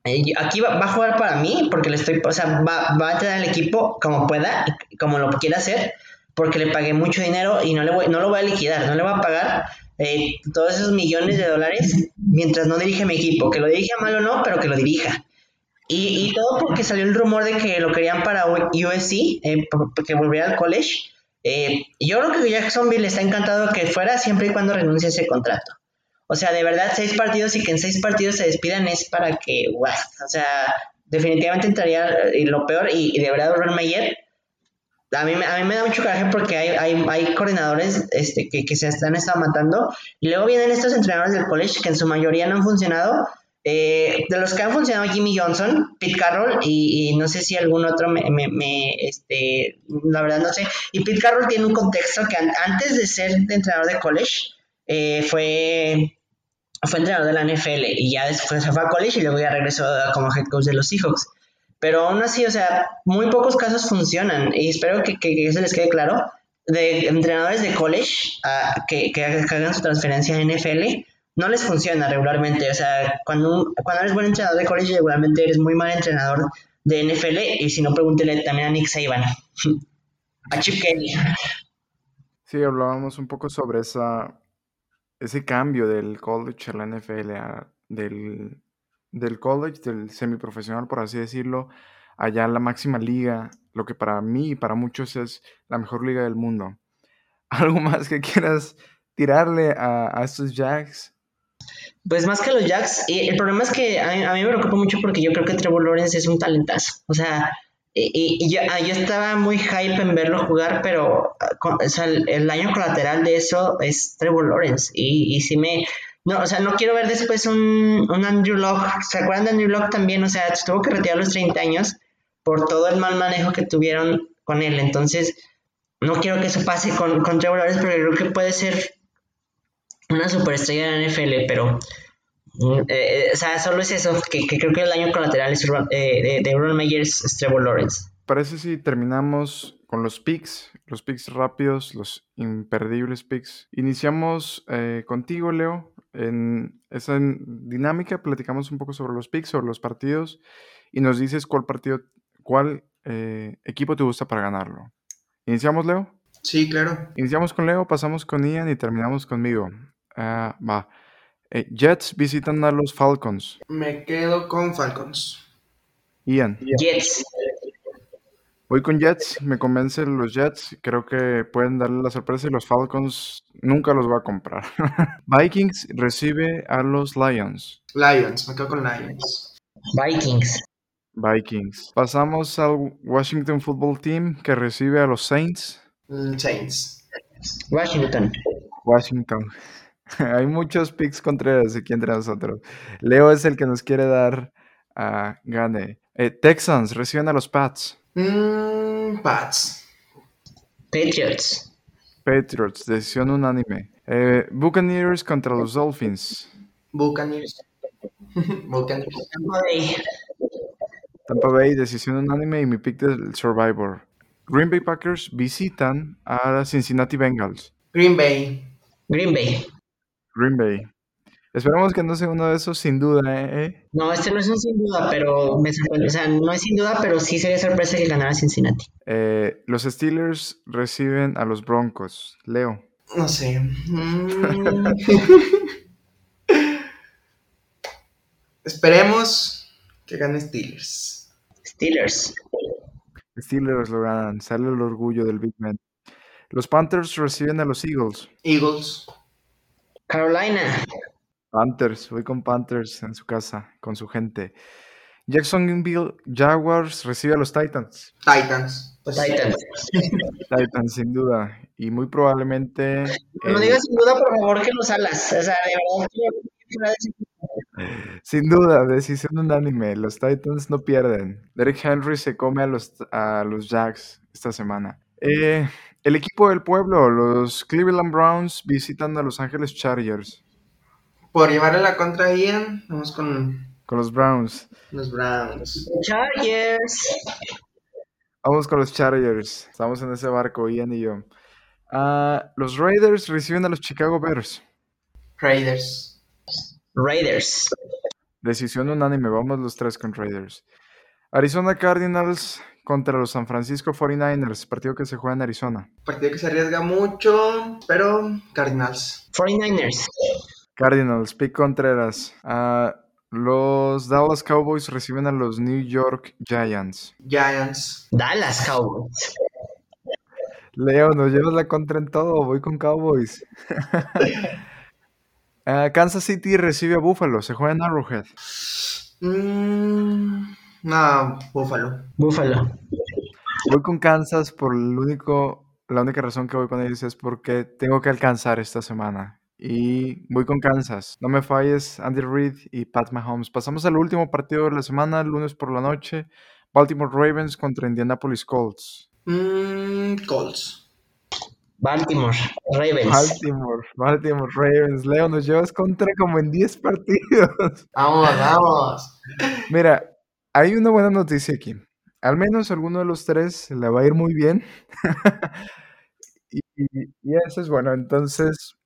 S2: eh, aquí va, a jugar para mí, porque le estoy, o sea, va, va a entrenar el equipo como pueda, como lo quiera hacer, porque le pagué mucho dinero y no, le voy, no lo voy a liquidar, no le voy a pagar eh, todos esos millones de dólares mientras no dirige mi equipo. Que lo dirija mal o no, pero que lo dirija. Y, y todo porque salió el rumor de que lo querían para USC, eh, que volviera al college. Eh, yo creo que Jacksonville está encantado que fuera siempre y cuando renuncie a ese contrato. O sea, de verdad, seis partidos y que en seis partidos se despidan es para que, o sea, definitivamente entraría y lo peor. Y, de verdad, Ron Mayer a mí, a mí me da mucho coraje porque hay, hay, coordinadores este, que, que, se están estado matando y luego vienen estos entrenadores del college que en su mayoría no han funcionado. Eh, de los que han funcionado Jimmy Johnson, Pete Carroll y, no sé si algún otro me, me, este, la verdad no sé. Y Pete Carroll tiene un contexto que antes de ser entrenador de college eh, fue fue entrenador de la NFL y ya después se fue a college y luego ya regresó como head coach de los Seahawks. Pero aún así, o sea, muy pocos casos funcionan y espero que, que, se les quede claro de entrenadores de college uh, que, hagan su transferencia a NFL, no les funciona regularmente. O sea, cuando, cuando eres buen entrenador de college, regularmente eres muy mal entrenador de NFL y si no, pregúntele también a Nick Saban, a Chip Kelly.
S1: Sí, hablábamos un poco sobre esa, ese cambio del college a la NFL, del del college, del semiprofesional, por así decirlo, allá en la máxima liga, lo que para mí y para muchos es la mejor liga del mundo. ¿Algo más que quieras tirarle a, estos Jacks?
S2: Pues más que los Jacks, el problema es que a mí, me preocupa mucho porque yo creo que Trevor Lawrence es un talentazo. O sea, y, yo, yo, estaba muy hype en verlo jugar, pero el, el, daño colateral de eso es Trevor Lawrence. Y, y sí me, no, o sea, no quiero ver después un, un Andrew Locke. ¿Se acuerdan de Andrew Locke también? O sea, tuvo que retirar los 30 años por todo el mal manejo que tuvieron con él. Entonces, no quiero que eso pase con, con Trevor Lawrence, pero creo que puede ser una superestrella de la NFL, pero Mm, eh, eh, o sea, solo es eso, que, creo que el daño colateral es eh, de, Aaron Meyers es Trevor Lawrence.
S1: Parece si terminamos con los picks, los picks rápidos, los imperdibles picks. Iniciamos contigo, Leo. En esa dinámica platicamos un poco sobre los picks, sobre los partidos y nos dices cuál partido, cuál equipo te gusta para ganarlo. ¿Iniciamos, Leo?
S3: Sí, claro.
S1: Iniciamos con Leo, pasamos con Ian y terminamos conmigo. Ah, va. Eh, Jets visitan a los Falcons.
S3: Me quedo con Falcons.
S1: Ian.
S2: Jets.
S1: Voy con Jets, me convencen los Jets, creo que pueden darle la sorpresa y los Falcons nunca los va a comprar. Vikings recibe a los Lions.
S3: Lions, me quedo con Lions.
S2: Vikings.
S1: Vikings. Pasamos al Washington Football Team que recibe a los Saints.
S3: Mm, Saints.
S2: Washington.
S1: Washington. Hay muchos picks contreras aquí entre nosotros. Leo es el que nos quiere dar a gane. Eh, Texans reciben a los Pats.
S3: Mm, Pats.
S2: Patriots.
S1: Patriots, decisión unánime. Eh, Buccaneers contra los Dolphins.
S3: Buccaneers. Buccaneers.
S2: Tampa Bay.
S1: Tampa Bay, decisión unánime y mi pick del Survivor. Green Bay Packers visitan a Cincinnati Bengals.
S3: Green Bay.
S2: Green Bay.
S1: Green Bay. Esperamos que no sea uno de esos sin duda, ¿eh?
S2: No, este no es un sin duda, pero me sorprende. O sea, no es sin duda, pero sí sería sorpresa que ganara Cincinnati.
S1: Eh, los Steelers reciben a los Broncos. Leo.
S3: No sé. Mm. Esperemos que gane Steelers.
S2: Steelers.
S1: Steelers lo ganan. Sale el orgullo del Big Man. Los Panthers reciben a los Eagles.
S3: Eagles.
S2: Carolina.
S1: Panthers, voy con Panthers en su casa, con su gente. Jacksonville Jaguars recibe a los Titans.
S3: Titans.
S2: Pues Titans.
S1: Titans, sin duda. Y muy probablemente.
S2: No digas sin duda, por favor, que los alas. O sea, de verdad.
S1: Sin duda, decisión unánime. Los Titans no pierden. Derek Henry se come a los, a los Jacks esta semana. Eh, el equipo del pueblo, los Cleveland Browns, visitan a Los Ángeles Chargers.
S3: Por llevarle la contra a Ian, vamos con...
S1: Con los Browns.
S3: Los Browns.
S2: Chargers.
S1: Vamos con los Chargers. Estamos en ese barco, Ian y yo. Ah, los Raiders reciben a los Chicago Bears.
S3: Raiders.
S2: Raiders.
S1: Decisión unánime, vamos los tres con Raiders. Arizona Cardinals contra los San Francisco 49ers, partido que se juega en Arizona.
S3: Partido que se arriesga mucho, pero Cardinals.
S2: 49ers.
S1: Cardinals, Pick Contreras. Uh, los Dallas Cowboys reciben a los New York Giants.
S3: Giants.
S2: Dallas Cowboys.
S1: Leo, nos llevas la contra en todo. Voy con Cowboys. uh, Kansas City recibe a Buffalo. Se juega en Arrowhead.
S3: Mmm... No, Búfalo.
S2: Búfalo.
S1: Voy con Kansas por el único, la única razón que voy con ellos es porque tengo que alcanzar esta semana. Y voy con Kansas. No me falles, Andy Reid y Pat Mahomes. Pasamos al último partido de la semana, lunes por la noche. Baltimore Ravens contra Indianapolis Colts.
S3: Mm, Colts.
S2: Baltimore Ravens.
S1: Baltimore, Baltimore Ravens. Leo, nos llevas contra como en 10 partidos.
S3: Vamos, vamos.
S1: Mira, hay una buena noticia aquí. Al menos alguno de los tres le va a ir muy bien. y, eso es bueno. Entonces,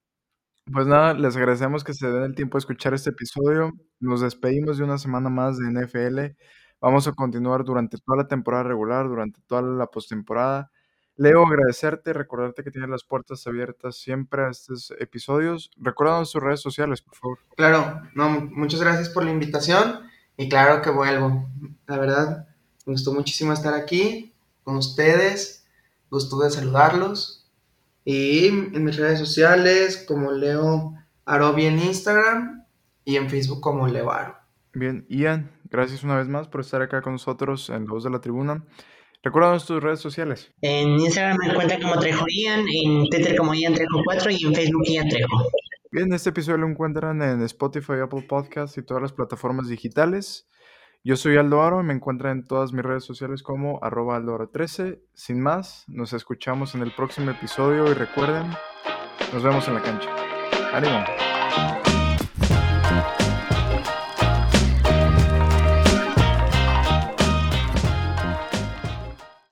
S1: pues nada, les agradecemos que se den el tiempo de escuchar este episodio. Nos despedimos de una semana más de NFL. Vamos a continuar durante toda la temporada regular, durante toda la postemporada. Leo, agradecerte, recordarte que tienes las puertas abiertas siempre a estos episodios. Recuérdanos sus redes sociales, por favor.
S3: Claro, no, muchas gracias por la invitación. Y claro que vuelvo. La verdad, me gustó muchísimo estar aquí con ustedes. Gusto de saludarlos. Y en mis redes sociales, como Leo Arobi en Instagram y en Facebook como Leo Aro.
S1: Bien, Ian, gracias una vez más por estar acá con nosotros en Voz de la Tribuna. Recuérdanos tus redes sociales.
S2: En Instagram me encuentran como Trejo Ian, en Twitter como Ian Trejo 4 y en Facebook Ian Trejo.
S1: Bien, este episodio lo encuentran en Spotify, Apple Podcasts y todas las plataformas digitales. Yo soy Aldo Aro y me encuentran en todas mis redes sociales como arroba aldoaro13. Sin más, nos escuchamos en el próximo episodio y recuerden, nos vemos en la cancha. ¡Ánimo!